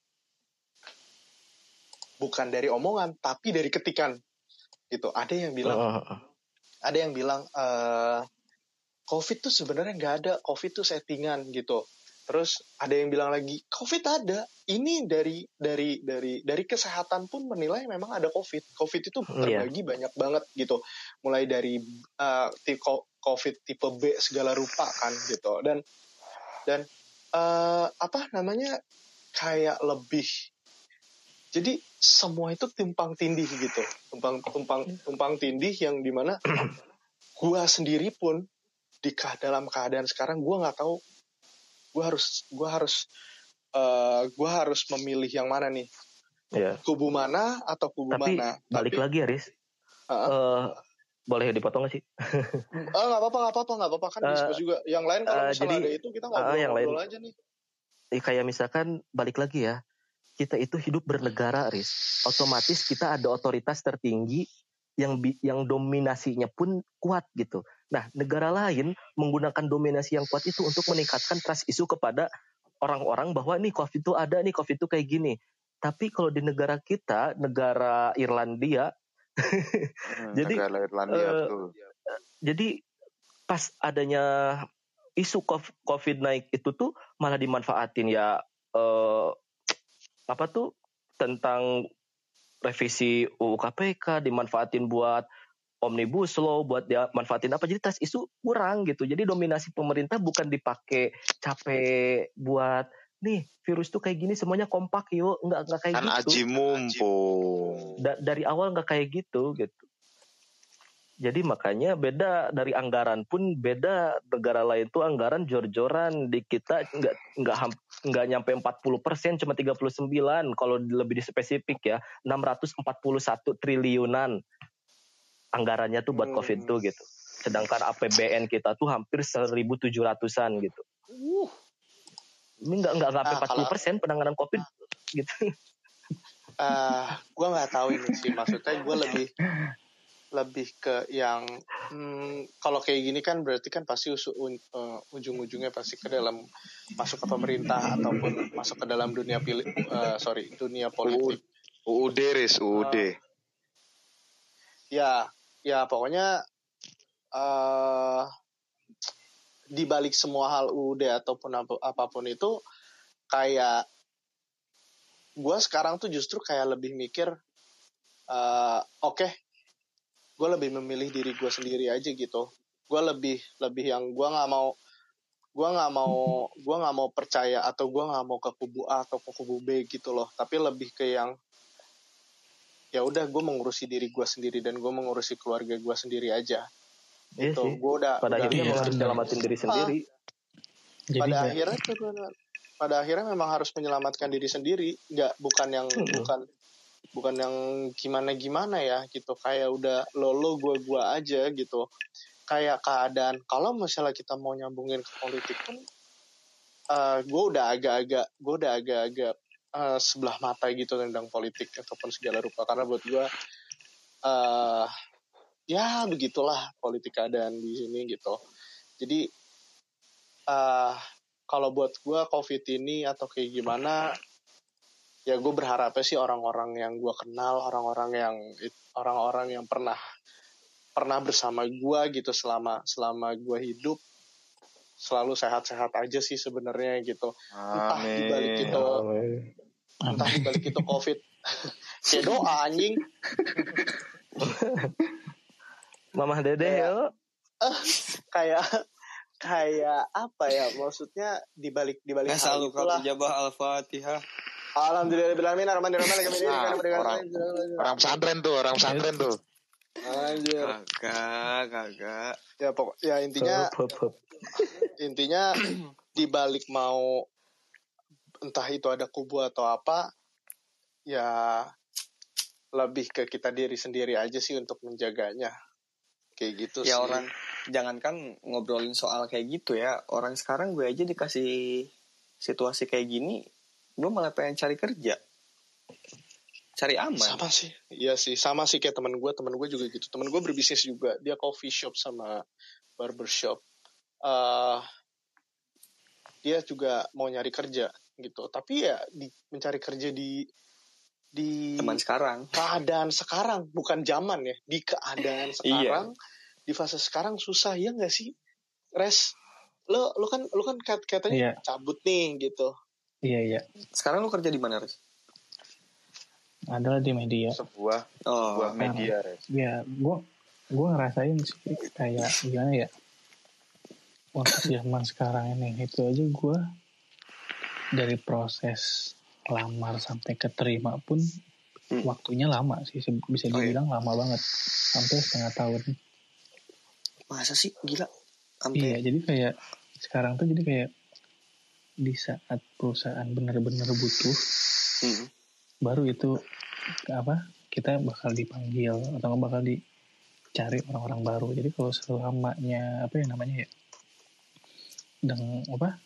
Speaker 2: bukan dari omongan, tapi dari ketikan gitu. Ada yang bilang
Speaker 4: Heeh.
Speaker 2: ada yang bilang eh COVID tuh sebenarnya nggak ada, COVID tuh settingan gitu. Terus ada yang bilang lagi COVID ada. Ini dari dari dari dari kesehatan pun menilai memang ada COVID. COVID itu
Speaker 4: Iya.
Speaker 2: terbagi banyak banget gitu. Mulai dari ko- COVID tipe B segala rupa kan gitu. Dan dan eh, apa namanya kayak lebih jadi semua itu tumpang tindih gitu tumpang tumpang tumpang tindih yang di mana gua sendiri pun di dalam keadaan sekarang gua nggak tahu gua harus gua harus eh gua harus memilih yang mana nih
Speaker 4: ya
Speaker 2: kubu mana atau kubu
Speaker 4: tapi
Speaker 2: mana
Speaker 4: balik
Speaker 2: Tapi-
Speaker 4: lagi Aris
Speaker 2: Ah.
Speaker 4: Eh, boleh dipotong gak sih?
Speaker 2: Oh nggak apa-apa nggak apa-apa nggak apa-apa kan diskusi juga. Yang lain kalau
Speaker 4: eh,
Speaker 2: misalnya
Speaker 4: jadi,
Speaker 2: ada itu kita
Speaker 4: ah,
Speaker 2: ngobrol,
Speaker 4: yang lain.
Speaker 2: aja nih.
Speaker 4: Eh, kayak misalkan balik lagi ya, kita itu hidup bernegara, Riz. Otomatis kita ada otoritas tertinggi yang yang dominasinya pun kuat gitu. Nah, negara lain menggunakan dominasi yang kuat itu untuk meningkatkan trust isu kepada orang-orang bahwa nih COVID itu ada, nih COVID itu kayak gini. Tapi kalau di negara kita, negara Irlandia,
Speaker 6: Hmm,
Speaker 4: Jadi,
Speaker 6: negara Irlandia betul.
Speaker 4: jadi pas adanya isu COVID naik itu tuh malah dimanfaatin ya eh, apa tuh tentang revisi UU KPK dimanfaatin buat omnibus law buat dia manfaatin apa. Jadi tas isu kurang gitu. Jadi dominasi pemerintah bukan dipakai capek buat nih virus tuh kayak gini semuanya kompak yuk. Nggak nggak kayak
Speaker 6: Kan
Speaker 4: gitu.
Speaker 6: aji mumpung.
Speaker 4: Da- dari awal nggak kayak gitu gitu. Jadi makanya beda dari anggaran pun beda. Negara lain tuh anggaran jor-joran di kita nggak nggak nggak nyampe 40 persen cuma 39 kalau lebih spesifik ya 641 triliunan anggarannya tuh buat
Speaker 2: Hmm.
Speaker 4: covid tuh gitu. Sedangkan APBN kita tuh hampir 1.700an gitu.
Speaker 2: Uh,
Speaker 4: Ini nggak nggak sampai
Speaker 2: Ah, kalau-
Speaker 4: 40 persen penanganan covid gitu.
Speaker 2: eh gue nggak tahu ini sih maksudnya gue lebih lebih ke yang hmm, kalau kayak gini kan berarti kan pasti usu, un- eh, ujung-ujungnya pasti ke dalam masuk ke pemerintah ataupun masuk ke dalam dunia pilih eh, sorry dunia politik
Speaker 6: UUD Riz, UUD.
Speaker 2: ya ya pokoknya eh di balik semua hal UUD ataupun apa- apa pun itu kayak gue sekarang tuh justru kayak lebih mikir eh oke gue lebih memilih diri gue sendiri aja gitu. Gue lebih lebih yang gue nggak mau gue nggak mau gue nggak mau percaya atau gue nggak mau ke kubu A atau ke kubu B gitu loh. Tapi lebih ke yang ya udah gue mengurusi diri gue sendiri dan gue mengurusi keluarga gue sendiri aja
Speaker 4: Iya
Speaker 2: gitu
Speaker 4: sih.
Speaker 2: gue udah
Speaker 4: Pada
Speaker 2: udah-
Speaker 4: akhirnya
Speaker 5: Iya,
Speaker 4: harus
Speaker 5: benar.
Speaker 4: nyelamatin diri sendiri.
Speaker 5: Jadi
Speaker 2: pada
Speaker 5: nggak-
Speaker 2: akhirnya tuh pada akhirnya memang harus menyelamatkan diri sendiri nggak bukan yang
Speaker 4: Mm-mm.
Speaker 2: bukan bukan yang gimana gimana ya gitu kayak udah lo lo gue gue aja gitu kayak keadaan kalau misalnya kita mau nyambungin ke politik pun eh gue udah agak-agak gue udah agak-agak eh, sebelah mata gitu tentang politik ataupun segala rupa. Karena buat gue eh ya begitulah politik keadaan di sini gitu. Jadi eh kalau buat gue covid ini atau kayak gimana ya gue berharapnya sih orang-orang yang gue kenal orang-orang yang orang-orang yang pernah pernah bersama gue gitu selama selama gue hidup selalu sehat-sehat aja sih sebenarnya gitu. Entah di balik
Speaker 6: Amin.
Speaker 2: Entah balik itu covid kayak doa anjing
Speaker 4: Mamah Dede
Speaker 2: Kayak-
Speaker 4: yuk.
Speaker 2: kayak kayak apa ya maksudnya di balik di balik
Speaker 3: Ya
Speaker 2: hal
Speaker 3: selalu kalau jabah al-fatihah.
Speaker 2: Alhamdulillahirobbilalamin Arrahmanirrahim
Speaker 6: Nah, orang orang pesantren tuh, orang pesantren tuh.
Speaker 2: Anjir.
Speaker 3: Kagak, kagak.
Speaker 2: Ya pokok ya intinya intinya di balik mau entah itu ada kubu atau apa ya lebih ke kita diri sendiri aja sih untuk menjaganya kayak gitu
Speaker 3: Ya
Speaker 2: sih
Speaker 3: orang jangankan ngobrolin soal kayak gitu ya. Orang sekarang gue aja dikasih situasi kayak gini, gue malah pengen cari kerja. Cari aman.
Speaker 2: sama sih iya sih sama sih kayak teman gue teman gue juga gitu teman gue berbisnis juga dia coffee shop sama barbershop eh dia juga mau nyari kerja gitu tapi ya di, mencari kerja di di
Speaker 3: Teman sekarang.
Speaker 2: keadaan sekarang bukan zaman ya di keadaan sekarang di fase sekarang susah ya nggak sih res lo lo kan lo kan kat- katanya
Speaker 5: Iya.
Speaker 2: cabut nih gitu
Speaker 5: Iya iya.
Speaker 3: Sekarang lu kerja di mana, Riz?
Speaker 5: Adalah di media.
Speaker 6: Sebuah
Speaker 3: Oh,
Speaker 6: sebuah media, Riz.
Speaker 5: Ya, gua gua ngerasain sih kayak gimana ya? Waktu zaman sekarang ini itu aja gua dari proses lamar sampai keterima pun
Speaker 3: Hmm.
Speaker 5: waktunya lama sih bisa
Speaker 3: Oh, iya.
Speaker 5: dibilang lama banget sampai setengah tahun
Speaker 3: masa sih gila?
Speaker 5: iya
Speaker 3: Sampai
Speaker 5: jadi kayak sekarang tuh jadi kayak di saat perusahaan benar-benar butuh
Speaker 3: Hmm.
Speaker 5: baru itu apa kita bakal dipanggil atau nggak bakal di cari orang-orang baru jadi kalau selamanya apa ya namanya ya dengan apa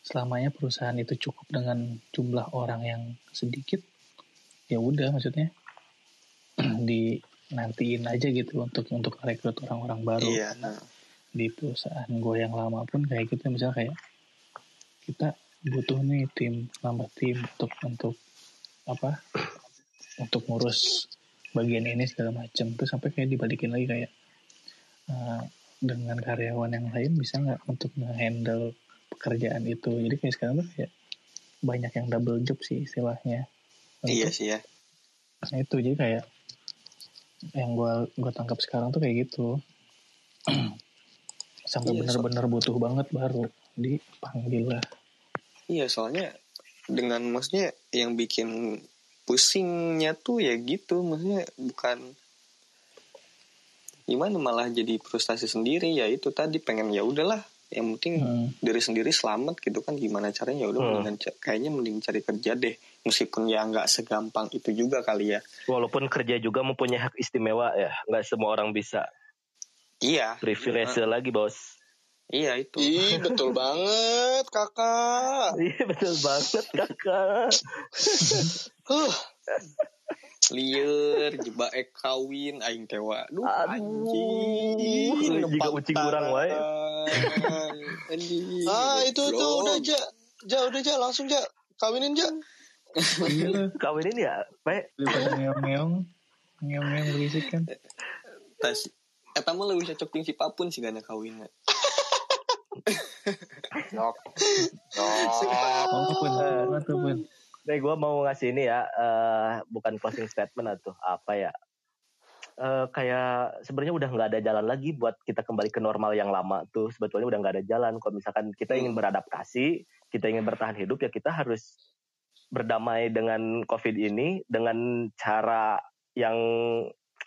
Speaker 5: selamanya perusahaan itu cukup dengan jumlah orang yang sedikit ya udah maksudnya di nantiin aja gitu untuk untuk rekrut orang-orang baru
Speaker 3: Iya. Nah.
Speaker 5: di perusahaan gue yang lama pun kayak gitu misalnya kayak kita butuh nih tim nambah tim untuk untuk apa untuk ngurus bagian ini segala macam terus sampai kayak dibalikin lagi kayak eh, dengan karyawan yang lain bisa nggak untuk nge-handle pekerjaan itu jadi kayak sekarang tuh kayak banyak yang double job sih istilahnya
Speaker 3: Iya
Speaker 5: Untuk-
Speaker 3: sih ya.
Speaker 5: Nah itu jadi kayak yang gua gua tangkap sekarang tuh kayak gitu. Sampai
Speaker 3: Iya,
Speaker 5: bener-bener butuh banget baru dipanggil lah.
Speaker 3: Iya soalnya dengan maksudnya yang bikin pusingnya tuh ya gitu maksudnya bukan gimana malah jadi frustasi sendiri ya itu tadi pengen ya udahlah yang penting
Speaker 5: Hmm.
Speaker 3: diri sendiri selamat gitu kan gimana caranya ya udah
Speaker 4: Hmm.
Speaker 3: mendingan kayaknya mending cari kerja deh meskipun ya nggak segampang itu juga kali ya
Speaker 4: Walaupun kerja juga mempunyai hak istimewa ya, nggak semua orang bisa.
Speaker 3: iya
Speaker 4: Privilege lagi bos.
Speaker 3: iya itu
Speaker 2: Ih, betul banget, kakak.
Speaker 4: Iya betul banget kakak.
Speaker 2: Huh,
Speaker 3: liar jebak ek kawin aing tewa duh
Speaker 4: Aduh,
Speaker 3: anjing
Speaker 4: jika ucing kurang wae.
Speaker 2: Ah, itu tuh
Speaker 3: goblok.
Speaker 2: udah ja, ja udah ja, langsung ja, kawinin ja.
Speaker 5: Iya lah,
Speaker 4: Kawinin ya, Pak.
Speaker 5: daripada ngeong-ngeong, ngeong-ngeong berisik kan.
Speaker 3: tas eta mah lebih cocok ting si papun sih gana
Speaker 6: Nok.
Speaker 5: Oh,
Speaker 6: Nok.
Speaker 5: pun, apa tuh pun.
Speaker 4: Nih gue mau ngasih ini ya, eh, bukan closing statement atau apa ya. Eh, kayak sebenarnya udah nggak ada jalan lagi buat kita kembali ke normal yang lama tuh sebetulnya udah nggak ada jalan kalau misalkan kita ingin beradaptasi kita ingin bertahan hidup ya kita harus berdamai dengan covid ini dengan cara yang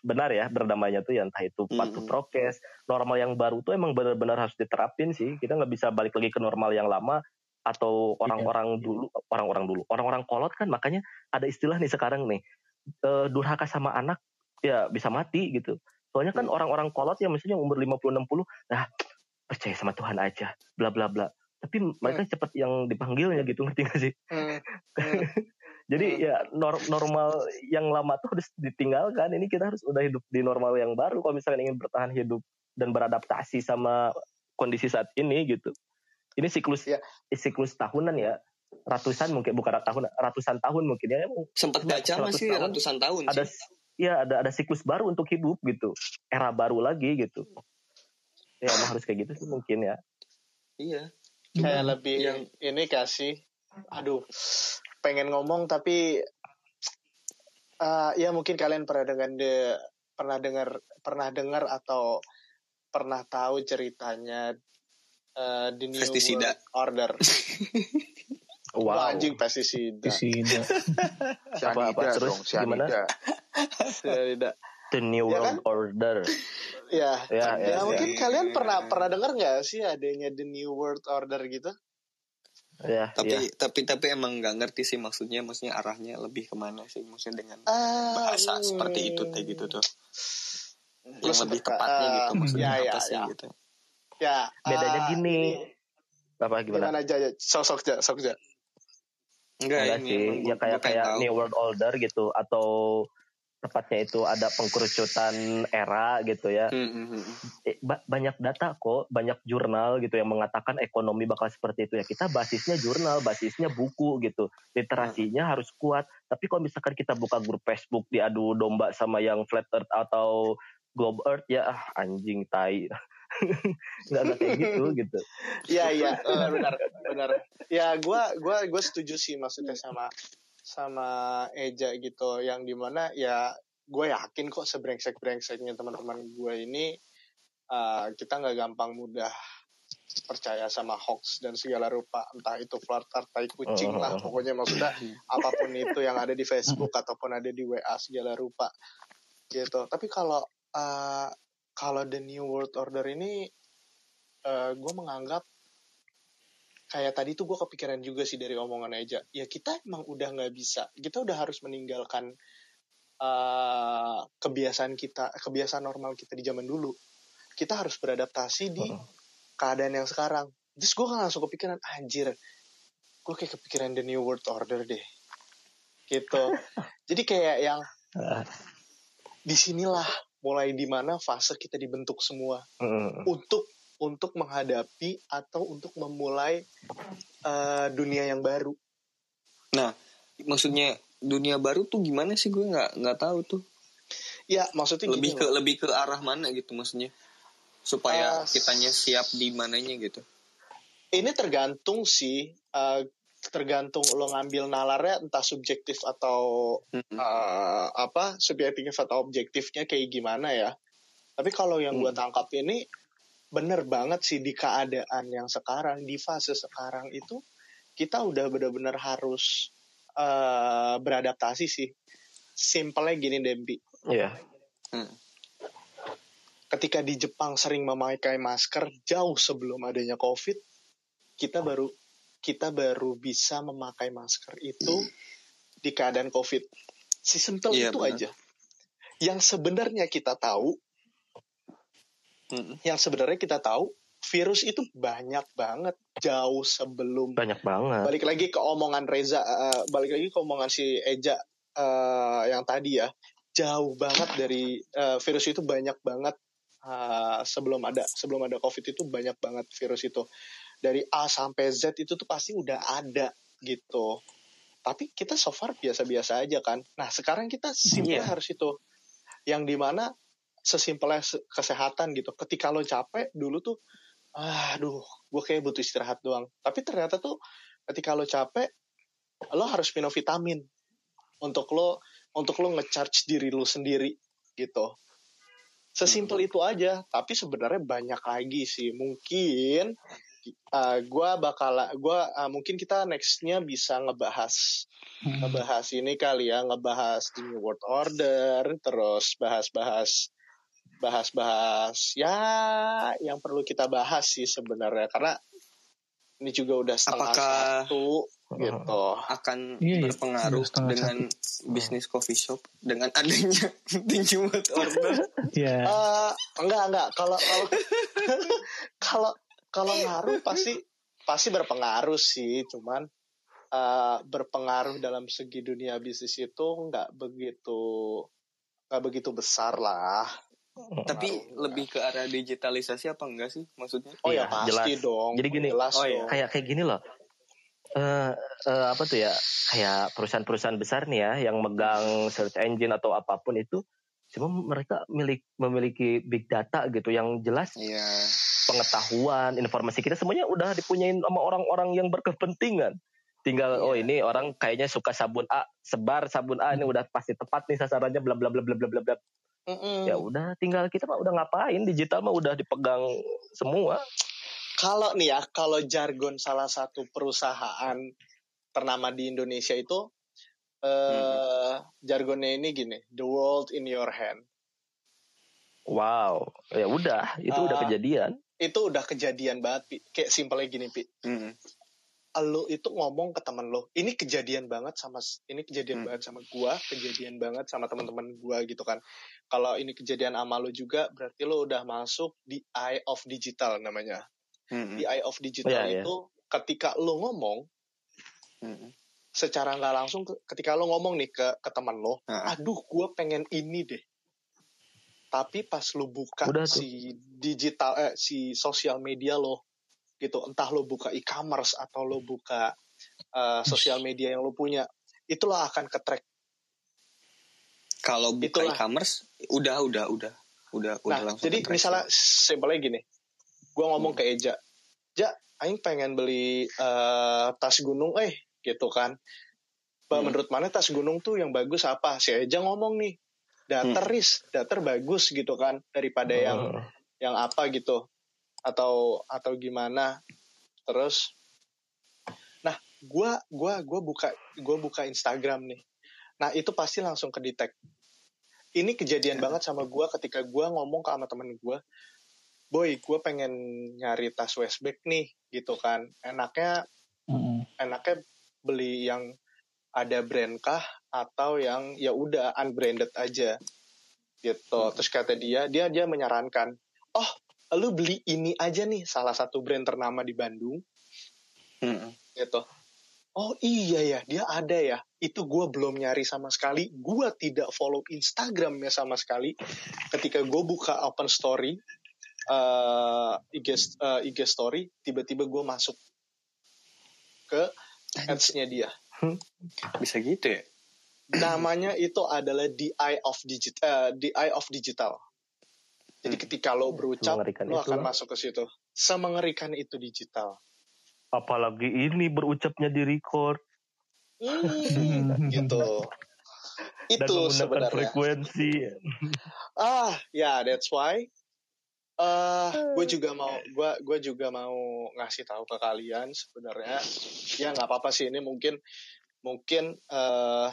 Speaker 4: benar ya berdamainya tuh ya entah itu patuh
Speaker 3: Mm-mm.
Speaker 4: prokes normal yang baru tuh emang benar-benar harus diterapin sih kita nggak bisa balik lagi ke normal yang lama atau orang-orang dulu orang-orang dulu orang-orang kolot kan makanya ada istilah nih sekarang nih eh, durhaka sama anak ya bisa mati gitu soalnya kan
Speaker 3: Hmm.
Speaker 4: orang-orang kolot yang misalnya umur 50-60 nah percaya sama Tuhan aja bla bla bla tapi mereka cepet yang dipanggilnya gitu ngerti gak sih
Speaker 2: Hmm, hmm.
Speaker 4: jadi
Speaker 2: Hmm.
Speaker 4: ya nor- normal yang lama tuh harus ditinggalkan. Ini kita harus udah hidup di normal yang baru kalau misalkan ingin bertahan hidup dan beradaptasi sama kondisi saat ini gitu. Ini siklus
Speaker 2: Ya.
Speaker 4: siklus tahunan ya. Ratusan mungkin bukan tahun ratusan tahun mungkin ya. Emang
Speaker 3: sempat baca
Speaker 4: 100
Speaker 3: masih
Speaker 4: tahun
Speaker 3: ratusan tahun
Speaker 4: Ada
Speaker 3: sih.
Speaker 4: ya ada ada siklus baru untuk hidup gitu. Era baru lagi gitu. Ya emang harus kayak gitu sih mungkin ya.
Speaker 3: iya
Speaker 2: Kayak lebih
Speaker 3: yang-
Speaker 2: ini kasih, aduh, pengen ngomong tapi eh, ya mungkin kalian pernah dengar de, pernah dengar pernah dengar atau pernah tahu ceritanya eh, The New
Speaker 3: Pestisida.
Speaker 2: World Order. Wah,
Speaker 4: Wow.
Speaker 2: anjing pestisida.
Speaker 5: Pestisida.
Speaker 4: Apa- apa? Terus
Speaker 6: dong,
Speaker 4: gimana?
Speaker 2: Pestisida.
Speaker 4: The New
Speaker 2: Ya
Speaker 4: World Order.
Speaker 2: Ya,
Speaker 4: Ya,
Speaker 2: ya,
Speaker 4: ya,
Speaker 2: mungkin
Speaker 3: ya.
Speaker 2: kalian pernah pernah dengar nggak sih adanya The New World Order gitu?
Speaker 4: Ya,
Speaker 3: tapi
Speaker 4: ya.
Speaker 3: tapi tapi emang nggak ngerti sih maksudnya maksudnya arahnya lebih ke mana sih maksudnya dengan
Speaker 2: Ah,
Speaker 3: bahasa
Speaker 2: hmm.
Speaker 3: seperti itu kayak gitu tuh
Speaker 2: Lu
Speaker 3: yang lebih tepatnya
Speaker 2: eh,
Speaker 3: gitu maksudnya
Speaker 2: ya,
Speaker 3: apa
Speaker 2: ya,
Speaker 3: sih
Speaker 2: ya.
Speaker 3: gitu
Speaker 2: Ya,
Speaker 4: Bedanya
Speaker 2: ah,
Speaker 4: gini.
Speaker 2: ini
Speaker 4: Apa gimana?
Speaker 2: Gimana aja, aja. Sosok aja, sok aja.
Speaker 3: enggak,
Speaker 4: Enggak
Speaker 3: ini
Speaker 4: sih,
Speaker 3: emang
Speaker 4: ya kayak kayak
Speaker 3: tahu.
Speaker 4: New World Order gitu atau tepatnya itu ada pengkerucutan era gitu ya.
Speaker 3: Hmm, hmm, hmm, hmm.
Speaker 4: Eh, ba- banyak data kok, banyak jurnal gitu yang mengatakan ekonomi bakal seperti itu ya. Kita basisnya jurnal, basisnya buku gitu. Literasinya harus kuat. Tapi kalau misalkan kita buka grup Facebook diadu domba sama yang flat earth atau globe earth ya ah, anjing tai. nggak nggak kayak gitu gitu.
Speaker 2: Iya, iya, benar, benar, benar. Ya, gua, gua, gua setuju sih maksudnya sama sama Eja gitu, yang di mana ya gue yakin kok sebrengsek brengseknya teman-teman gue ini uh, kita nggak gampang mudah percaya sama hoax dan segala rupa entah itu flirt tai kucing lah pokoknya maksudnya apa pun itu yang ada di Facebook ataupun ada di WA segala rupa gitu tapi kalau uh, kalau the new world order ini gue menganggap kayak tadi tuh gue kepikiran juga sih dari omongan aja. Ya kita emang udah nggak bisa. Kita udah harus meninggalkan uh, kebiasaan kita kebiasaan normal kita di zaman dulu. Kita harus beradaptasi di keadaan yang sekarang. Terus gue kan langsung kepikiran anjir gue kayak kepikiran the new world order deh. Gitu. Jadi kayak yang di sinilah mulai di mana fase kita dibentuk semua
Speaker 4: Mm.
Speaker 2: untuk untuk menghadapi atau untuk memulai uh, dunia yang baru
Speaker 3: Nah, maksudnya dunia baru tuh gimana sih gue nggak nggak tahu tuh.
Speaker 2: ya maksudnya
Speaker 3: Lebih
Speaker 2: gini
Speaker 3: ke
Speaker 2: loh.
Speaker 3: lebih ke arah mana gitu maksudnya. Supaya
Speaker 2: Eh,
Speaker 3: kitanya siap di mananya gitu.
Speaker 2: ini tergantung sih uh, tergantung lo ngambil nalarnya entah subjektif atau
Speaker 3: Mm-mm.
Speaker 2: uh, apa subjektif atau objektifnya kayak gimana ya. Tapi kalau yang gue
Speaker 3: Hmm.
Speaker 2: tangkap ini bener banget sih di keadaan yang sekarang di fase sekarang itu kita udah benar-benar harus uh, beradaptasi sih. Simpelnya gini Dempi,
Speaker 4: Iya.
Speaker 3: Hmm.
Speaker 2: ketika di Jepang sering memakai masker jauh sebelum adanya COVID, kita baru kita baru bisa memakai masker itu di keadaan COVID. Si simpel
Speaker 3: Iya,
Speaker 2: itu
Speaker 3: benar.
Speaker 2: aja. Yang sebenarnya kita tahu
Speaker 3: Mm-mm.
Speaker 2: yang sebenarnya kita tahu virus itu banyak banget jauh sebelum
Speaker 4: Banyak banget.
Speaker 2: balik lagi ke omongan Reza eh, balik lagi ke omongan si Eja eh, yang tadi ya jauh banget dari eh, virus itu banyak banget eh, sebelum ada sebelum ada covid itu banyak banget virus itu dari A sampai Z itu tuh pasti udah ada gitu. Tapi kita so far biasa-biasa aja kan. Nah sekarang kita simpelnya
Speaker 3: Iya.
Speaker 2: harus itu. Yang di mana sesimpelnya se- kesehatan gitu. Ketika lo capek dulu tuh ah, aduh gue kayak butuh istirahat doang. Tapi ternyata tuh ketika lo capek lo harus minum vitamin untuk lo untuk lo ngecharge diri lo sendiri gitu. Sesimpel itu aja. Tapi sebenarnya banyak lagi sih. Mungkin uh, gue bakal gue mungkin kita nextnya bisa ngebahas ngebahas ini kali ya ngebahas the new world order terus bahas-bahas bahas-bahas ya yang perlu kita bahas sih sebenarnya karena ini juga udah setengah
Speaker 3: Apakah-
Speaker 2: satu gitu
Speaker 3: akan
Speaker 5: Iya, iya.
Speaker 3: berpengaruh
Speaker 5: setengah
Speaker 3: dengan bisnis coffee shop dengan adanya tinggi order.
Speaker 5: Ya.
Speaker 2: Eh, enggak enggak kalau kalau kalau kalau ngaruh pasti pasti berpengaruh sih cuman eh, berpengaruh dalam segi dunia bisnis itu enggak begitu enggak begitu besar lah
Speaker 3: Tapi lebih ke arah digitalisasi apa enggak sih maksudnya?
Speaker 2: oh
Speaker 4: Iya,
Speaker 2: ya pasti
Speaker 4: jelas.
Speaker 2: dong
Speaker 4: Jadi gini,
Speaker 2: jelas
Speaker 3: oh iya.
Speaker 2: dong.
Speaker 4: kayak kayak gini loh. Eh eh, apa tuh ya? Kayak perusahaan-perusahaan besar nih ya yang megang search engine atau apa pun itu cuma mereka milik memiliki big data gitu yang jelas
Speaker 3: Iya.
Speaker 4: pengetahuan, informasi kita semuanya udah dipunyain sama orang-orang yang berkepentingan. Tinggal
Speaker 3: Iya.
Speaker 4: oh ini orang kayaknya suka sabun A, sebar sabun A ini udah pasti tepat nih sasarannya bla bla bla bla bla bla bla.
Speaker 2: Mm-mm.
Speaker 4: Ya udah tinggal kita mah udah ngapain digital mah udah dipegang semua.
Speaker 2: kalau nih ya kalau jargon salah satu perusahaan ternama di Indonesia itu eh jargonnya ini gini the world in your hand
Speaker 4: Wow, ya udah itu udah
Speaker 2: Ah.
Speaker 4: kejadian.
Speaker 2: itu udah kejadian banget Pi. kayak simpelnya gini pi
Speaker 3: Mm.
Speaker 2: lo itu ngomong ke teman lo ini kejadian banget sama ini kejadian
Speaker 3: Hmm.
Speaker 2: banget sama gua kejadian banget sama teman-teman gua gitu kan kalau ini kejadian sama lo juga berarti lo udah masuk di eye of digital namanya
Speaker 3: Mm.
Speaker 2: di eye of digital
Speaker 4: Iya, iya.
Speaker 2: itu ketika lo ngomong
Speaker 3: Mm.
Speaker 2: Secara nggak langsung ke- ketika lo ngomong nih ke ke teman lo
Speaker 3: Ah.
Speaker 2: aduh gua pengen ini deh tapi pas lo buka
Speaker 4: Udah tuh.
Speaker 2: si digital eh, si sosial media lo gitu entah lo buka e-commerce atau lo buka eh, sosial media yang lo punya itulah akan ke track
Speaker 3: Kalau buka
Speaker 2: Itulah.
Speaker 3: e-commerce udah udah udah udah udah
Speaker 2: nah
Speaker 3: langsung
Speaker 2: jadi misalnya simpelnya gini gua ngomong
Speaker 3: Hmm.
Speaker 2: ke Eja Ja Aing pengen beli eh, tas gunung eh gitu kan
Speaker 3: Hmm.
Speaker 2: menurut mana tas gunung tuh yang bagus apa si Eja ngomong nih dater
Speaker 3: Hmm.
Speaker 2: ris dater bagus gitu kan daripada yang
Speaker 4: Eh,
Speaker 2: yang apa gitu atau atau gimana terus nah gua gua gua buka gua buka Instagram nih nah itu pasti langsung ke detect ini kejadian
Speaker 3: Ya.
Speaker 2: banget sama gua ketika gua ngomong ke sama temen gua boy gua pengen nyari tas Westback nih gitu kan enaknya
Speaker 5: Mm-mm.
Speaker 2: enaknya beli yang ada brand kah atau yang ya udah unbranded aja. Gitu. Terus kata dia dia dia menyarankan oh lu beli ini aja nih salah satu brand ternama di Bandung.
Speaker 3: Mm-mm.
Speaker 2: gitu. Oh iya ya dia ada ya. Itu gue belum nyari sama sekali. Gue tidak follow Instagramnya sama sekali. Ketika gue buka open story eh IG, eh, IG story tiba-tiba gue masuk ke ads-nya dia.
Speaker 3: Bisa gitu ya?
Speaker 2: Namanya itu adalah the eye of digital the eye of digital. Jadi ketika lo berucap
Speaker 4: Mengerikan
Speaker 2: lo
Speaker 4: itu.
Speaker 2: akan masuk ke situ. Semengerikan itu digital.
Speaker 4: Apalagi ini berucapnya di record.
Speaker 2: Hmm, gitu.
Speaker 4: Dan
Speaker 2: itu
Speaker 4: menggunakan
Speaker 2: sebenarnya.
Speaker 4: frekuensi.
Speaker 2: ah ya that's why eh gue juga mau gue gue juga mau ngasih tahu ke kalian sebenarnya. Ya nggak apa-apa sih ini mungkin mungkin eh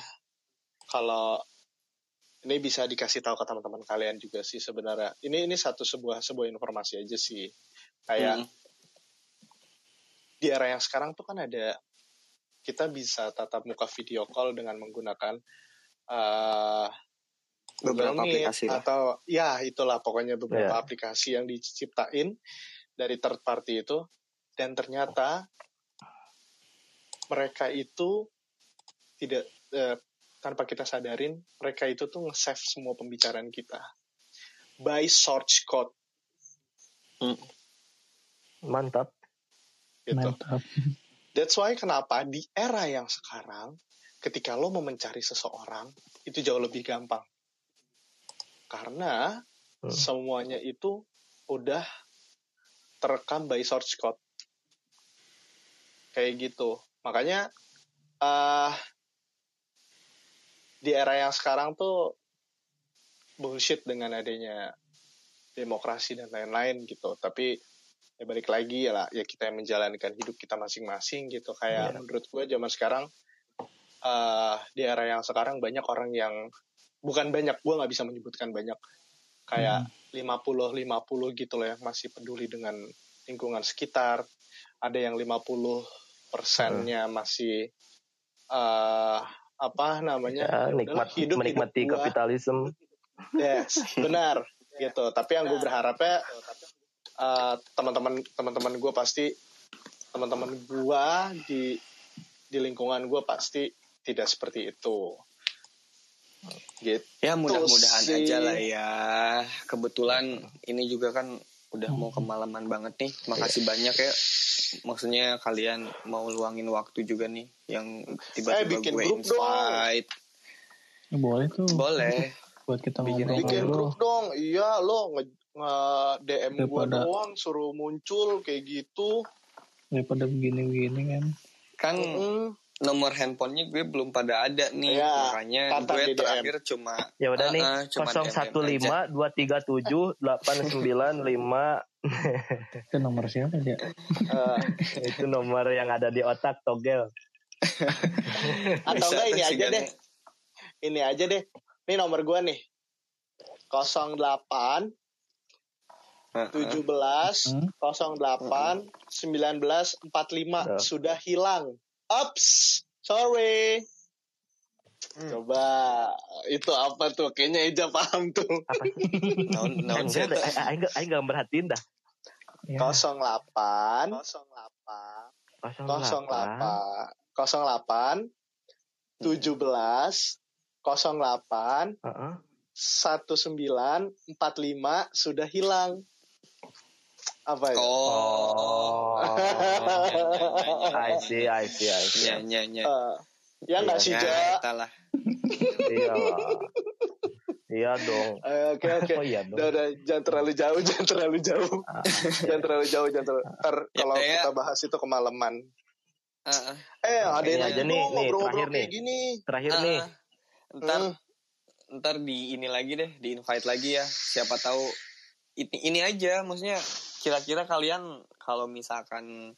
Speaker 2: kalau ini bisa dikasih tahu ke teman-teman kalian juga sih sebenarnya. Ini ini satu sebuah sebuah informasi aja sih. Kayak
Speaker 3: Hmm.
Speaker 2: di era yang sekarang tuh kan ada kita bisa tatap muka video call dengan menggunakan eh Google
Speaker 3: beberapa
Speaker 2: Meet
Speaker 3: aplikasi lah
Speaker 2: atau ya itulah pokoknya beberapa
Speaker 4: Ya.
Speaker 2: aplikasi yang diciptain dari third party itu dan ternyata mereka itu tidak eh, tanpa kita sadarin mereka itu tuh nge-save semua pembicaraan kita by source code
Speaker 4: Mantap.
Speaker 2: gitu.
Speaker 5: Mantap.
Speaker 2: That's why kenapa di era yang sekarang ketika lo mau mencari seseorang itu jauh lebih gampang. Karena
Speaker 4: Hmm.
Speaker 2: semuanya itu udah terekam by source code. Kayak gitu. Makanya eh di era yang sekarang tuh bullshit dengan adanya demokrasi dan lain-lain gitu. Tapi ya balik lagi ya lah ya kita yang menjalankan hidup kita masing-masing gitu kayak
Speaker 4: Iya.
Speaker 2: menurut gue zaman sekarang eh di era yang sekarang banyak orang yang bukan banyak gue nggak bisa menyebutkan banyak kayak 50 50 gitu loh yang masih peduli dengan lingkungan sekitar ada yang 50 persennya masih eh apa namanya
Speaker 4: Ya,
Speaker 2: ya
Speaker 4: nikmat
Speaker 2: hidup
Speaker 4: menikmati
Speaker 2: hidup gua.
Speaker 4: kapitalisme.
Speaker 2: Yes, benar gitu. Tapi yang gue berharapnya eh, teman-teman teman-teman gue pasti teman-teman gue di di lingkungan gue pasti tidak seperti itu. Gitu.
Speaker 3: ya mudah-mudahan
Speaker 2: sih.
Speaker 3: aja lah ya kebetulan ini juga kan udah mau kemalaman banget nih makasih banyak ya maksudnya kalian mau luangin waktu juga nih yang tiba-tiba
Speaker 2: Eh, bikin
Speaker 3: gue
Speaker 2: grup dong.
Speaker 3: invite
Speaker 5: Ya, boleh tuh.
Speaker 3: boleh
Speaker 5: Buat kita
Speaker 3: Bikin-
Speaker 5: ngobrol.
Speaker 2: Bikin grup dong. Iya, lo nge, nge- DM gue doang suruh muncul kayak gitu.
Speaker 5: Daripada begini-begini kan.
Speaker 3: kan
Speaker 2: Mm-mm.
Speaker 3: Nomor handphonenya gue belum pada ada nih
Speaker 2: Ya,
Speaker 3: makanya gue
Speaker 2: di DM.
Speaker 3: terakhir cuma
Speaker 4: Ya udah nih,
Speaker 3: Uh-uh, cuman
Speaker 4: 015 237 895
Speaker 5: Itu nomor siapa sih?
Speaker 2: Eh,
Speaker 4: itu nomor yang ada di otak togel.
Speaker 2: atau enggak ini aja deh. Ini aja deh. Ini nomor gue nih. 08
Speaker 3: Uh-uh.
Speaker 2: 17
Speaker 5: Hmm?
Speaker 2: 08 19 45
Speaker 4: Ya.
Speaker 2: sudah hilang. Ups, sorry. Coba itu apa tuh? Kayaknya Eja paham tuh.
Speaker 4: Apa?
Speaker 3: naon naon
Speaker 4: enggak,
Speaker 3: sih
Speaker 4: dah. Eh, aing enggak aing enggak merhatiin dah.
Speaker 5: Ya.
Speaker 2: 08 08 08 08 17 08
Speaker 4: Heeh.
Speaker 2: 1945 sudah hilang. Apa ya?
Speaker 3: oh
Speaker 4: I see, I see, I see.
Speaker 3: ya ya ya
Speaker 2: Eh, ya nggak sih,
Speaker 3: ya
Speaker 2: Ja?
Speaker 4: Iya lah. Iya dong.
Speaker 2: Eh, Oke, oke.
Speaker 4: Oh iya dong.
Speaker 2: Udah, udah, jangan terlalu jauh, jangan terlalu jauh.
Speaker 4: Ah,
Speaker 2: jangan terlalu jauh, jangan terlalu. Ntar
Speaker 3: Ya,
Speaker 2: kalau
Speaker 3: ya.
Speaker 2: kita bahas itu kemalaman.
Speaker 3: Ah, ah.
Speaker 2: Eh, ada
Speaker 4: Ini
Speaker 2: yang
Speaker 4: aja
Speaker 2: nanya
Speaker 4: nih, nih, terakhir nih.
Speaker 2: gini.
Speaker 4: Terakhir
Speaker 3: Ah,
Speaker 4: nih,
Speaker 3: ntar
Speaker 2: Hmm.
Speaker 3: ntar di ini lagi deh di invite lagi ya siapa tahu ini ini aja maksudnya kira-kira kalian kalau misalkan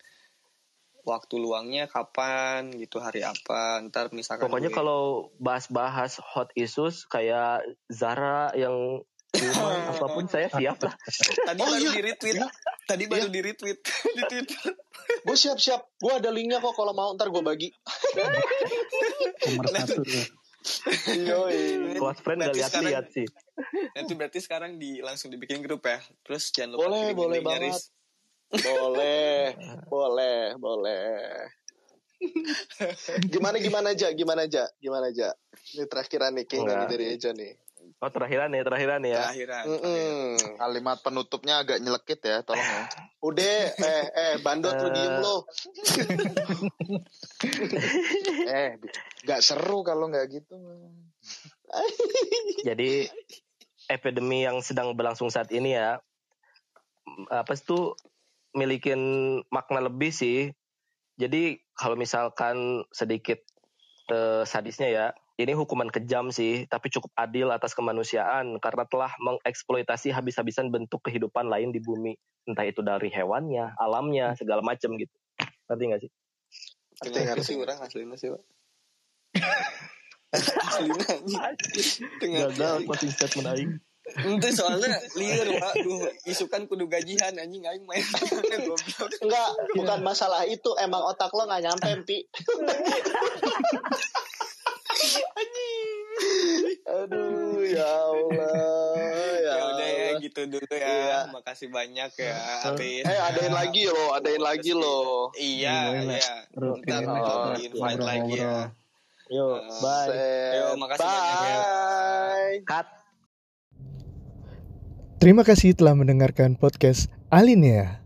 Speaker 3: waktu luangnya kapan gitu hari apa ntar misalkan
Speaker 4: pokoknya
Speaker 3: gue-
Speaker 4: kalau bahas-bahas hot issues kayak Zara yang Cuman apa pun saya siap lah.
Speaker 3: tadi
Speaker 2: Oh,
Speaker 3: baru
Speaker 2: iya.
Speaker 3: di retweet
Speaker 2: Iya.
Speaker 3: tadi baru di retweet di twitter
Speaker 2: Gue siap-siap. Gue ada linknya kok kalau mau ntar gue bagi.
Speaker 5: Nomor satu.
Speaker 2: Yoi.
Speaker 4: Close friend gak lihat-lihat sih.
Speaker 3: Nanti berarti sekarang di langsung dibikin grup ya. Terus jangan lupa
Speaker 2: Boleh,
Speaker 3: kirim
Speaker 2: boleh banget.
Speaker 3: Riz.
Speaker 2: boleh, boleh, boleh. gimana gimana aja, gimana aja, gimana aja. Ini terakhiran nih, kayaknya
Speaker 4: Enggak.
Speaker 2: nih dari Eja nih.
Speaker 4: Oh terakhiran ya, terakhiran ya.
Speaker 3: Terakhiran.
Speaker 2: Mm-mm.
Speaker 6: Kalimat penutupnya agak nyelekit ya, tolong ya.
Speaker 2: Udah, eh, eh, bandot lu
Speaker 4: Eh.
Speaker 2: diem lo.
Speaker 6: eh, nggak seru kalau nggak gitu.
Speaker 4: Jadi epidemi yang sedang berlangsung saat ini ya, apa sih tuh milikin makna lebih sih. Jadi kalau misalkan sedikit eh, sadisnya ya, ini hukuman kejam sih, tapi cukup adil atas kemanusiaan karena telah mengeksploitasi habis-habisan bentuk kehidupan lain di bumi, entah itu dari hewannya, alamnya, segala macam gitu. Ngerti nggak sih?
Speaker 2: Ngerti, ngerti.
Speaker 3: sih orang aslinya sih, Pak. anjing.
Speaker 5: Gagal closing statement aing.
Speaker 3: Itu soalnya liar, Pak. Duh, isukan kudu gajian anjing aing main goblok.
Speaker 2: Enggak, bukan masalah itu. Emang otak lo gak nyampe, Pi. Aduh, ya Allah. Ya,
Speaker 3: Ya udah ya gitu dulu ya.
Speaker 2: Iya.
Speaker 3: Makasih banyak ya, Aris.
Speaker 2: Eh, adain lagi loh, adain lagi loh.
Speaker 3: Iya, iya.
Speaker 5: Terus
Speaker 3: Ntar di invite lagi ya.
Speaker 4: Yo, bye.
Speaker 2: Set.
Speaker 3: Yo, makasih banyak ya.
Speaker 2: Bye.
Speaker 4: Cut.
Speaker 1: Terima kasih telah mendengarkan podcast Alinea.